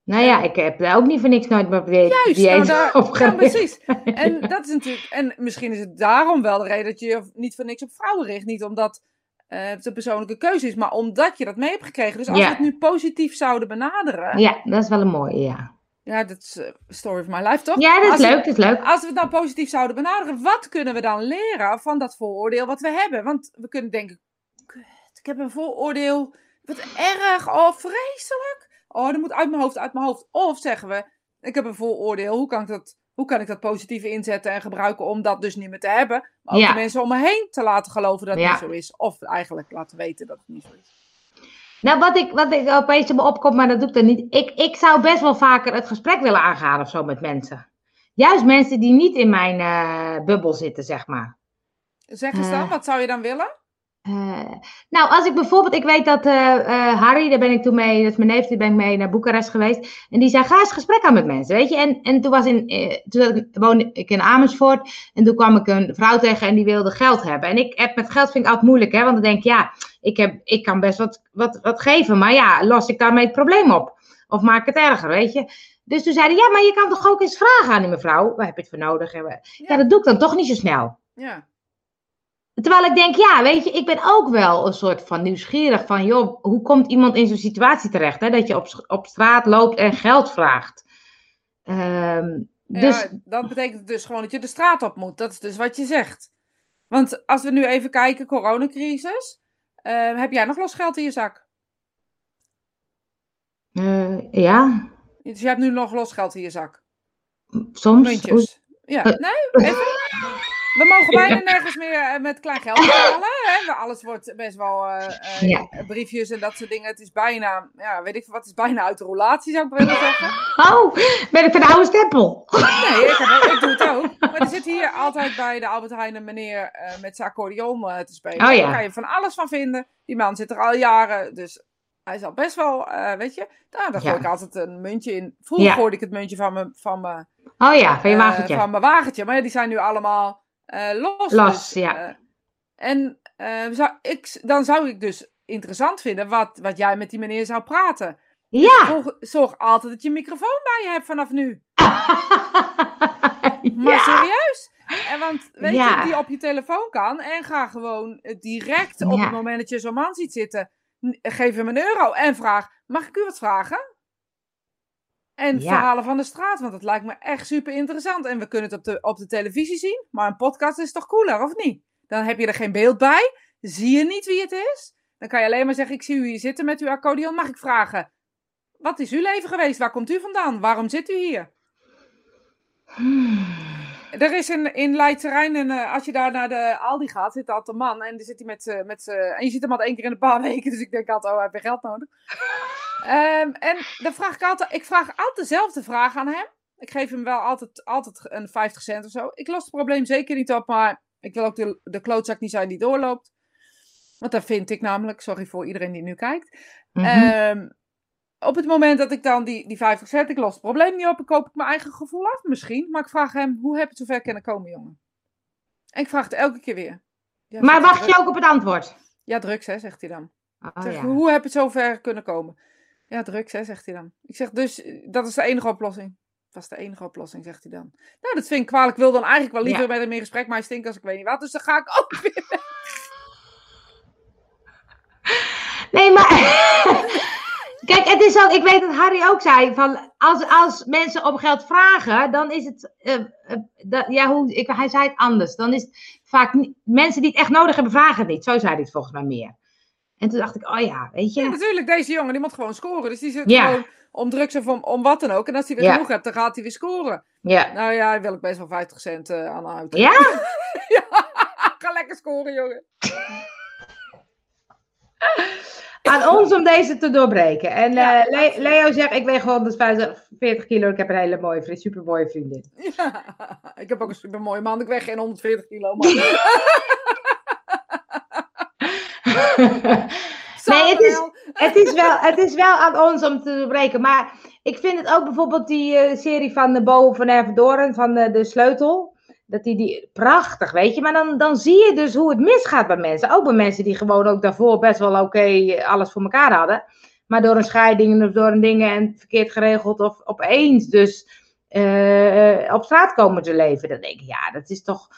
Nou ja, ik heb daar ook niet voor niks nooit meer dieet, Juist, dieet nou daar, (laughs) ja, precies. En dat is natuurlijk, en misschien is het daarom wel de reden dat je je niet voor niks op vrouwen richt. Niet omdat eh, het een persoonlijke keuze is, maar omdat je dat mee hebt gekregen. Dus als Ja. we het nu positief zouden benaderen, Ja, dat is wel een mooie, ja. ja, dat is eh, story of my life toch? Ja, dat Als is we- leuk, dat is leuk. Als we het dan positief zouden benaderen, wat kunnen we dan leren van dat vooroordeel wat we hebben? Want we kunnen denken, "Kut, ik heb een vooroordeel, wat erg, oh vreselijk. Oh, dat moet uit mijn hoofd, uit mijn hoofd. Of zeggen we, ik heb een vooroordeel, hoe kan ik dat, hoe kan ik dat positieve inzetten en gebruiken om dat dus niet meer te hebben? Maar ook Ja. de mensen om me heen te laten geloven dat het Ja. niet zo is. Of eigenlijk laten weten dat het niet zo is. Nou, wat ik, wat ik opeens in me opkomt, maar dat doe ik dan niet. Ik, ik zou best wel vaker het gesprek willen aangaan of zo met mensen. Juist mensen die niet in mijn eh, bubbel zitten, zeg maar. Zeg eens dan, Eh. wat zou je dan willen? Eh, nou, als ik bijvoorbeeld, ik weet dat eh, eh, Harry, daar ben ik toen mee, dat is mijn neef, die ben ik mee naar Boekarest geweest. En die zei, ga eens gesprek aan met mensen, weet je. En, en toen, was in, toen woonde ik in Amersfoort en toen kwam ik een vrouw tegen en die wilde geld hebben. En ik heb met geld vind ik altijd moeilijk, hè. Want dan denk ik, ja, ik, heb, ik kan best wat, wat, wat geven, maar ja, los ik daarmee het probleem op? Of maak ik het erger, weet je. Dus toen zei hij, ja, maar je kan toch ook eens vragen aan die mevrouw, waar heb je het voor nodig? Ja, Ja. dat doe ik dan toch niet zo snel. Ja. Terwijl ik denk, ja, weet je, ik ben ook wel een soort van nieuwsgierig van, joh, hoe komt iemand in zo'n situatie terecht? Hè? Dat je op, op straat loopt en geld vraagt. Ehm, dus, Ja, dat betekent dus gewoon dat je de straat op moet. Dat is dus wat je zegt. Want als we nu even kijken, coronacrisis. eh, heb jij nog los geld in je zak? eh, ja, Dus je hebt nu nog los geld in je zak. soms. Muntjes. Ja, Eh. nee, even. (laughs) We mogen bijna nergens meer eh, met klein geld betalen. Hè? Alles wordt best wel eh, eh, Ja. briefjes en dat soort dingen. Het is bijna, ja, weet ik wat het is bijna uit de roulatie zou ik willen zeggen. Oh, ben ik van de oude stempel? Nee, ik, heb, ik doe het ook. Maar er zit hier altijd bij de Albert Heijn een meneer met zijn accordeon te spelen. Oh ja. Daar kan je van alles van vinden. Die man zit er al jaren, dus hij is al best wel, weet je. Nou, daar gooi Ja. ik altijd een muntje in. Vroeger Ja. gooide ik het muntje van mijn, van mijn, Oh ja, van je wagentje. van mijn wagentje. Maar ja, die zijn nu allemaal los. Los, dus, ja. eh, en eh, zou ik, dan zou ik dus interessant vinden wat, wat jij met die meneer zou praten. Ja. Zorg, zorg altijd dat je microfoon bij je hebt vanaf nu. (laughs) Maar serieus? En want weet Ja. je, die op je telefoon kan en ga gewoon eh, direct op Ja. het moment dat je zo'n man ziet zitten, geef hem een euro en vraag, mag ik u wat vragen? En Ja. verhalen van de straat, want dat lijkt me echt super interessant. En we kunnen het op de, op de televisie zien, maar een podcast is toch cooler, of niet? Dan heb je er geen beeld bij, zie je niet wie het is. Dan kan je alleen maar zeggen, ik zie u hier zitten met uw accordeon, mag ik vragen? Wat is uw leven geweest? Waar komt u vandaan? Waarom zit u hier? Er is in, in Leidse Rijn, en eh, als je daar naar de Aldi gaat, zit altijd een man. En, die zit hij met, met, en je ziet hem al één keer in een paar (laughs) weken. Dus ik denk altijd, oh, hij heeft geld nodig. Ehm, en dan vraag ik altijd, ik vraag altijd dezelfde vraag aan hem. Ik geef hem wel altijd, altijd een 50 cent of zo. Ik los het probleem zeker niet op, maar ik wil ook de, de klootzak niet zijn die doorloopt. Want dat vind ik namelijk, sorry voor iedereen die nu kijkt. Mhm. Ehm, op het moment dat ik dan die, die 50 cent, ik los het probleem niet op, ik koop ik mijn eigen gevoel af misschien. Maar ik vraag hem, hoe heb je het zover kunnen komen, jongen? En ik vraag het elke keer weer. Ja, maar wacht je ook op het antwoord? Ja, drugs, hè, zegt hij dan. Oh, Ik zeg, ja. Hoe heb je het zover kunnen komen? Ja, drugs, hè, zegt hij dan. Ik zeg, dus eh, dat is de enige oplossing. Dat is de enige oplossing, zegt hij dan. Nou, dat vind ik kwalijk. Ik wil dan eigenlijk wel liever Ja. met hem in gesprek, maar hij stinkt als ik weet niet wat. Dus dan ga ik ook (laughs) weer. Nee, maar. (laughs) Kijk, het is ook, ik weet dat Harry ook zei, van als, als mensen om geld vragen, dan is het, eh, eh, dat, ja, hoe, ik, hij zei het anders. Dan is het vaak, mensen die het echt nodig hebben, vragen het niet. Zo zei hij het volgens mij meer. En toen dacht ik, oh ja, weet Ja, je. natuurlijk, deze jongen, die moet gewoon scoren. Dus die zit Ja. gewoon om drugs of om, om wat dan ook. En als hij weer Ja. genoeg hebt, dan gaat hij weer scoren. Ja. Nou ja, daar wil ik best wel 50 cent eh, aan uit. Ja? (laughs) ja, (laughs) ga lekker scoren, jongen. (laughs) Aan ons om deze te doorbreken. En Ja, eh, Le- Leo zegt, ik weeg 140 kilo, ik heb een hele mooie, vriend, supermooie vriendin. Ja, ik heb ook een super mooie man. Ik weeg geen 140 kilo. Maar... (laughs) Nee, het is- het, is wel, het is wel aan ons om te doorbreken. Maar ik vind het ook bijvoorbeeld die eh, serie van de Bo van Ervendoren, van de, de Sleutel. Dat die, die, prachtig, weet je. Maar dan, dan zie je dus hoe het misgaat bij mensen. Ook bij mensen die gewoon ook daarvoor best wel oké alles voor elkaar hadden. Maar door een scheiding of door een dingen en verkeerd geregeld of opeens dus eh, op straat komen te leven. Dan denk ik, ja, dat is toch...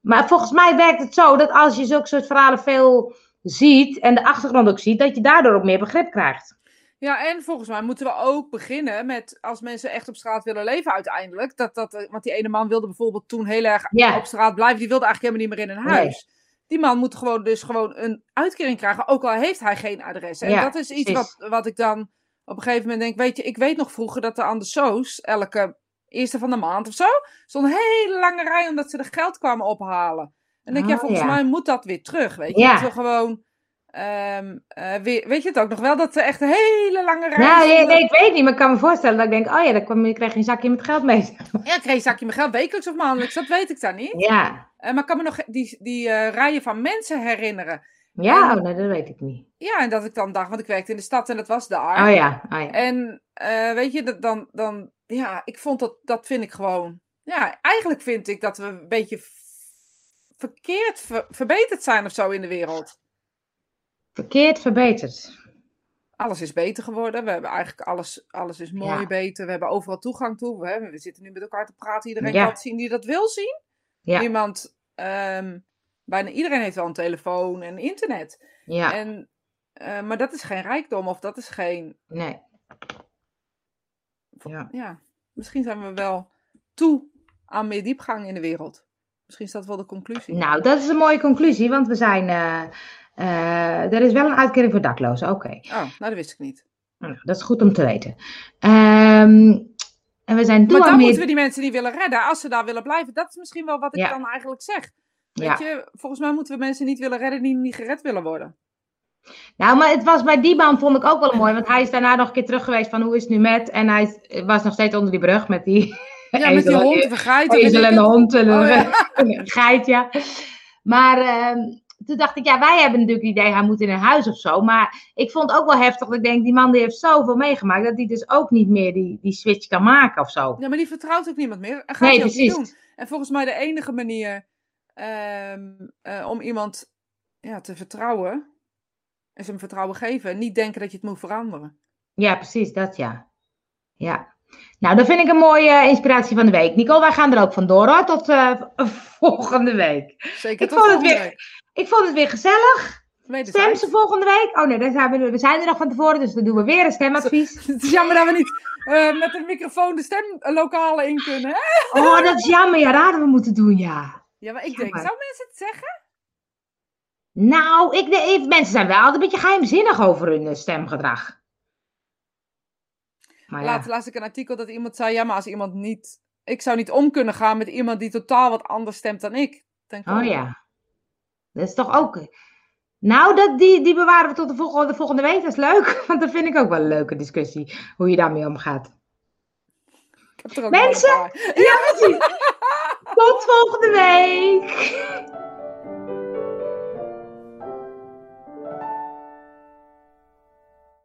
Maar volgens mij werkt het zo dat als je zulke soort verhalen veel ziet en de achtergrond ook ziet, dat je daardoor ook meer begrip krijgt. Ja, en volgens mij moeten we ook beginnen met als mensen echt op straat willen leven uiteindelijk. Dat, dat, eh, want die ene man wilde bijvoorbeeld toen heel erg op straat blijven. Die wilde eigenlijk helemaal niet meer in een Nee. huis. Die man moet gewoon dus gewoon een uitkering krijgen, ook al heeft hij geen adres. En Ja, dat is iets precies. wat, wat ik dan op een gegeven moment denk, weet je, ik weet nog vroeger dat er aan de soos elke eerste van de maand of zo stond een hele lange rij omdat ze er geld kwamen ophalen. En denk ik, ja, Oh, volgens ja. mij moet dat weer terug, weet je. Ja. Dat we gewoon, weer, weet je het ook nog wel, dat er echt een hele lange rij Nou, nee, nee, ik weet niet, maar ik kan me voorstellen dat ik denk, oh ja, dan kwam, krijg je een zakje met geld mee. Ja, ik kreeg een zakje met geld, wekelijks of maandelijks, dat weet ik dan niet. Ja, Eh, maar ik kan me nog die, die eh, rijen van mensen herinneren. ja, En- oh, nee, dat weet ik niet. Ja, en dat ik dan dacht, want ik werkte in de stad en dat was daar. Oh ja, oh ja. En weet je, dat, dan, dan, ja, ik vond dat, dat vind ik gewoon, ja, eigenlijk vind ik dat we een beetje verkeerd ver- verbeterd zijn of zo in de wereld. Verkeerd verbeterd. Alles is beter geworden. We hebben eigenlijk alles, alles is mooi Ja. beter. We hebben overal toegang toe. We, we zitten nu met elkaar te praten. Iedereen Ja. kan het zien die dat wil zien. Ja. Iemand, ehm, bijna iedereen heeft wel een telefoon en internet. Ja, En, eh, maar dat is geen rijkdom of dat is geen. nee. Ja. Ja, misschien zijn we wel toe aan meer diepgang in de wereld. Misschien is dat wel de conclusie. Nou, dat is een mooie conclusie, want we zijn, eh, eh, er is wel een uitkering voor daklozen, oké. Oh, nou, dat wist ik niet. Nou, dat is goed om te weten. Ehm, en we zijn Maar dan meer... moeten we die mensen niet willen redden. Als ze daar willen blijven. Dat is misschien wel wat ik Ja. dan eigenlijk zeg. Weet Ja. je, volgens mij moeten we mensen niet willen redden die niet gered willen worden. Nou, maar het was bij die man vond ik ook wel mooi, want hij is daarna nog een keer terug geweest van hoe is het nu met? En hij was nog steeds onder die brug met die Ja, met die hond, vergeit. weet ezel ik en de hond en Oh, ja. (laughs) een geit, ja. Maar ehm, toen dacht ik, ja, wij hebben natuurlijk het idee, hij moet in een huis of zo. Maar ik vond het ook wel heftig, dat ik denk, die man die heeft zoveel meegemaakt, dat hij dus ook niet meer die, die switch kan maken of zo. Ja, maar die vertrouwt ook niemand meer. Gaat Nee, precies. doen. En volgens mij de enige manier ehm, eh, om iemand ja, te vertrouwen, is hem vertrouwen geven. En niet denken dat je het moet veranderen. Ja, precies, dat ja. Ja. Nou, dat vind ik een mooie eh, inspiratie van de week. Nicole, wij gaan er ook vandoor hoor, tot eh, (laughs) volgende week. Zeker Ik tot vond het volgende weer- week. Ik vond het weer gezellig. Stem ze volgende week? Oh nee, daar zijn we, we zijn er nog van tevoren, dus dan doen we weer een stemadvies. (laughs) Het is jammer dat we niet eh, met een microfoon de stemlokalen in kunnen. Hè? Oh, dat is jammer. Ja, dat hadden we moeten doen, ja. Ja, maar ik denk, zou mensen het zeggen? Nou, ik, denk- mensen zijn wel altijd een beetje geheimzinnig over hun stemgedrag. Maar ja, Laatst ik een artikel dat iemand zei, ja, maar als iemand niet... Ik zou niet om kunnen gaan met iemand die totaal wat anders stemt dan ik. Denk, oh ja. Dat is toch ook... Nou, dat, die, die bewaren we tot de volgende, de volgende week. Dat is leuk, (laughs) want dat vind ik ook wel een leuke discussie. Hoe je daarmee omgaat. Ik heb ook Mensen? Ja, precies. (laughs) Tot volgende week.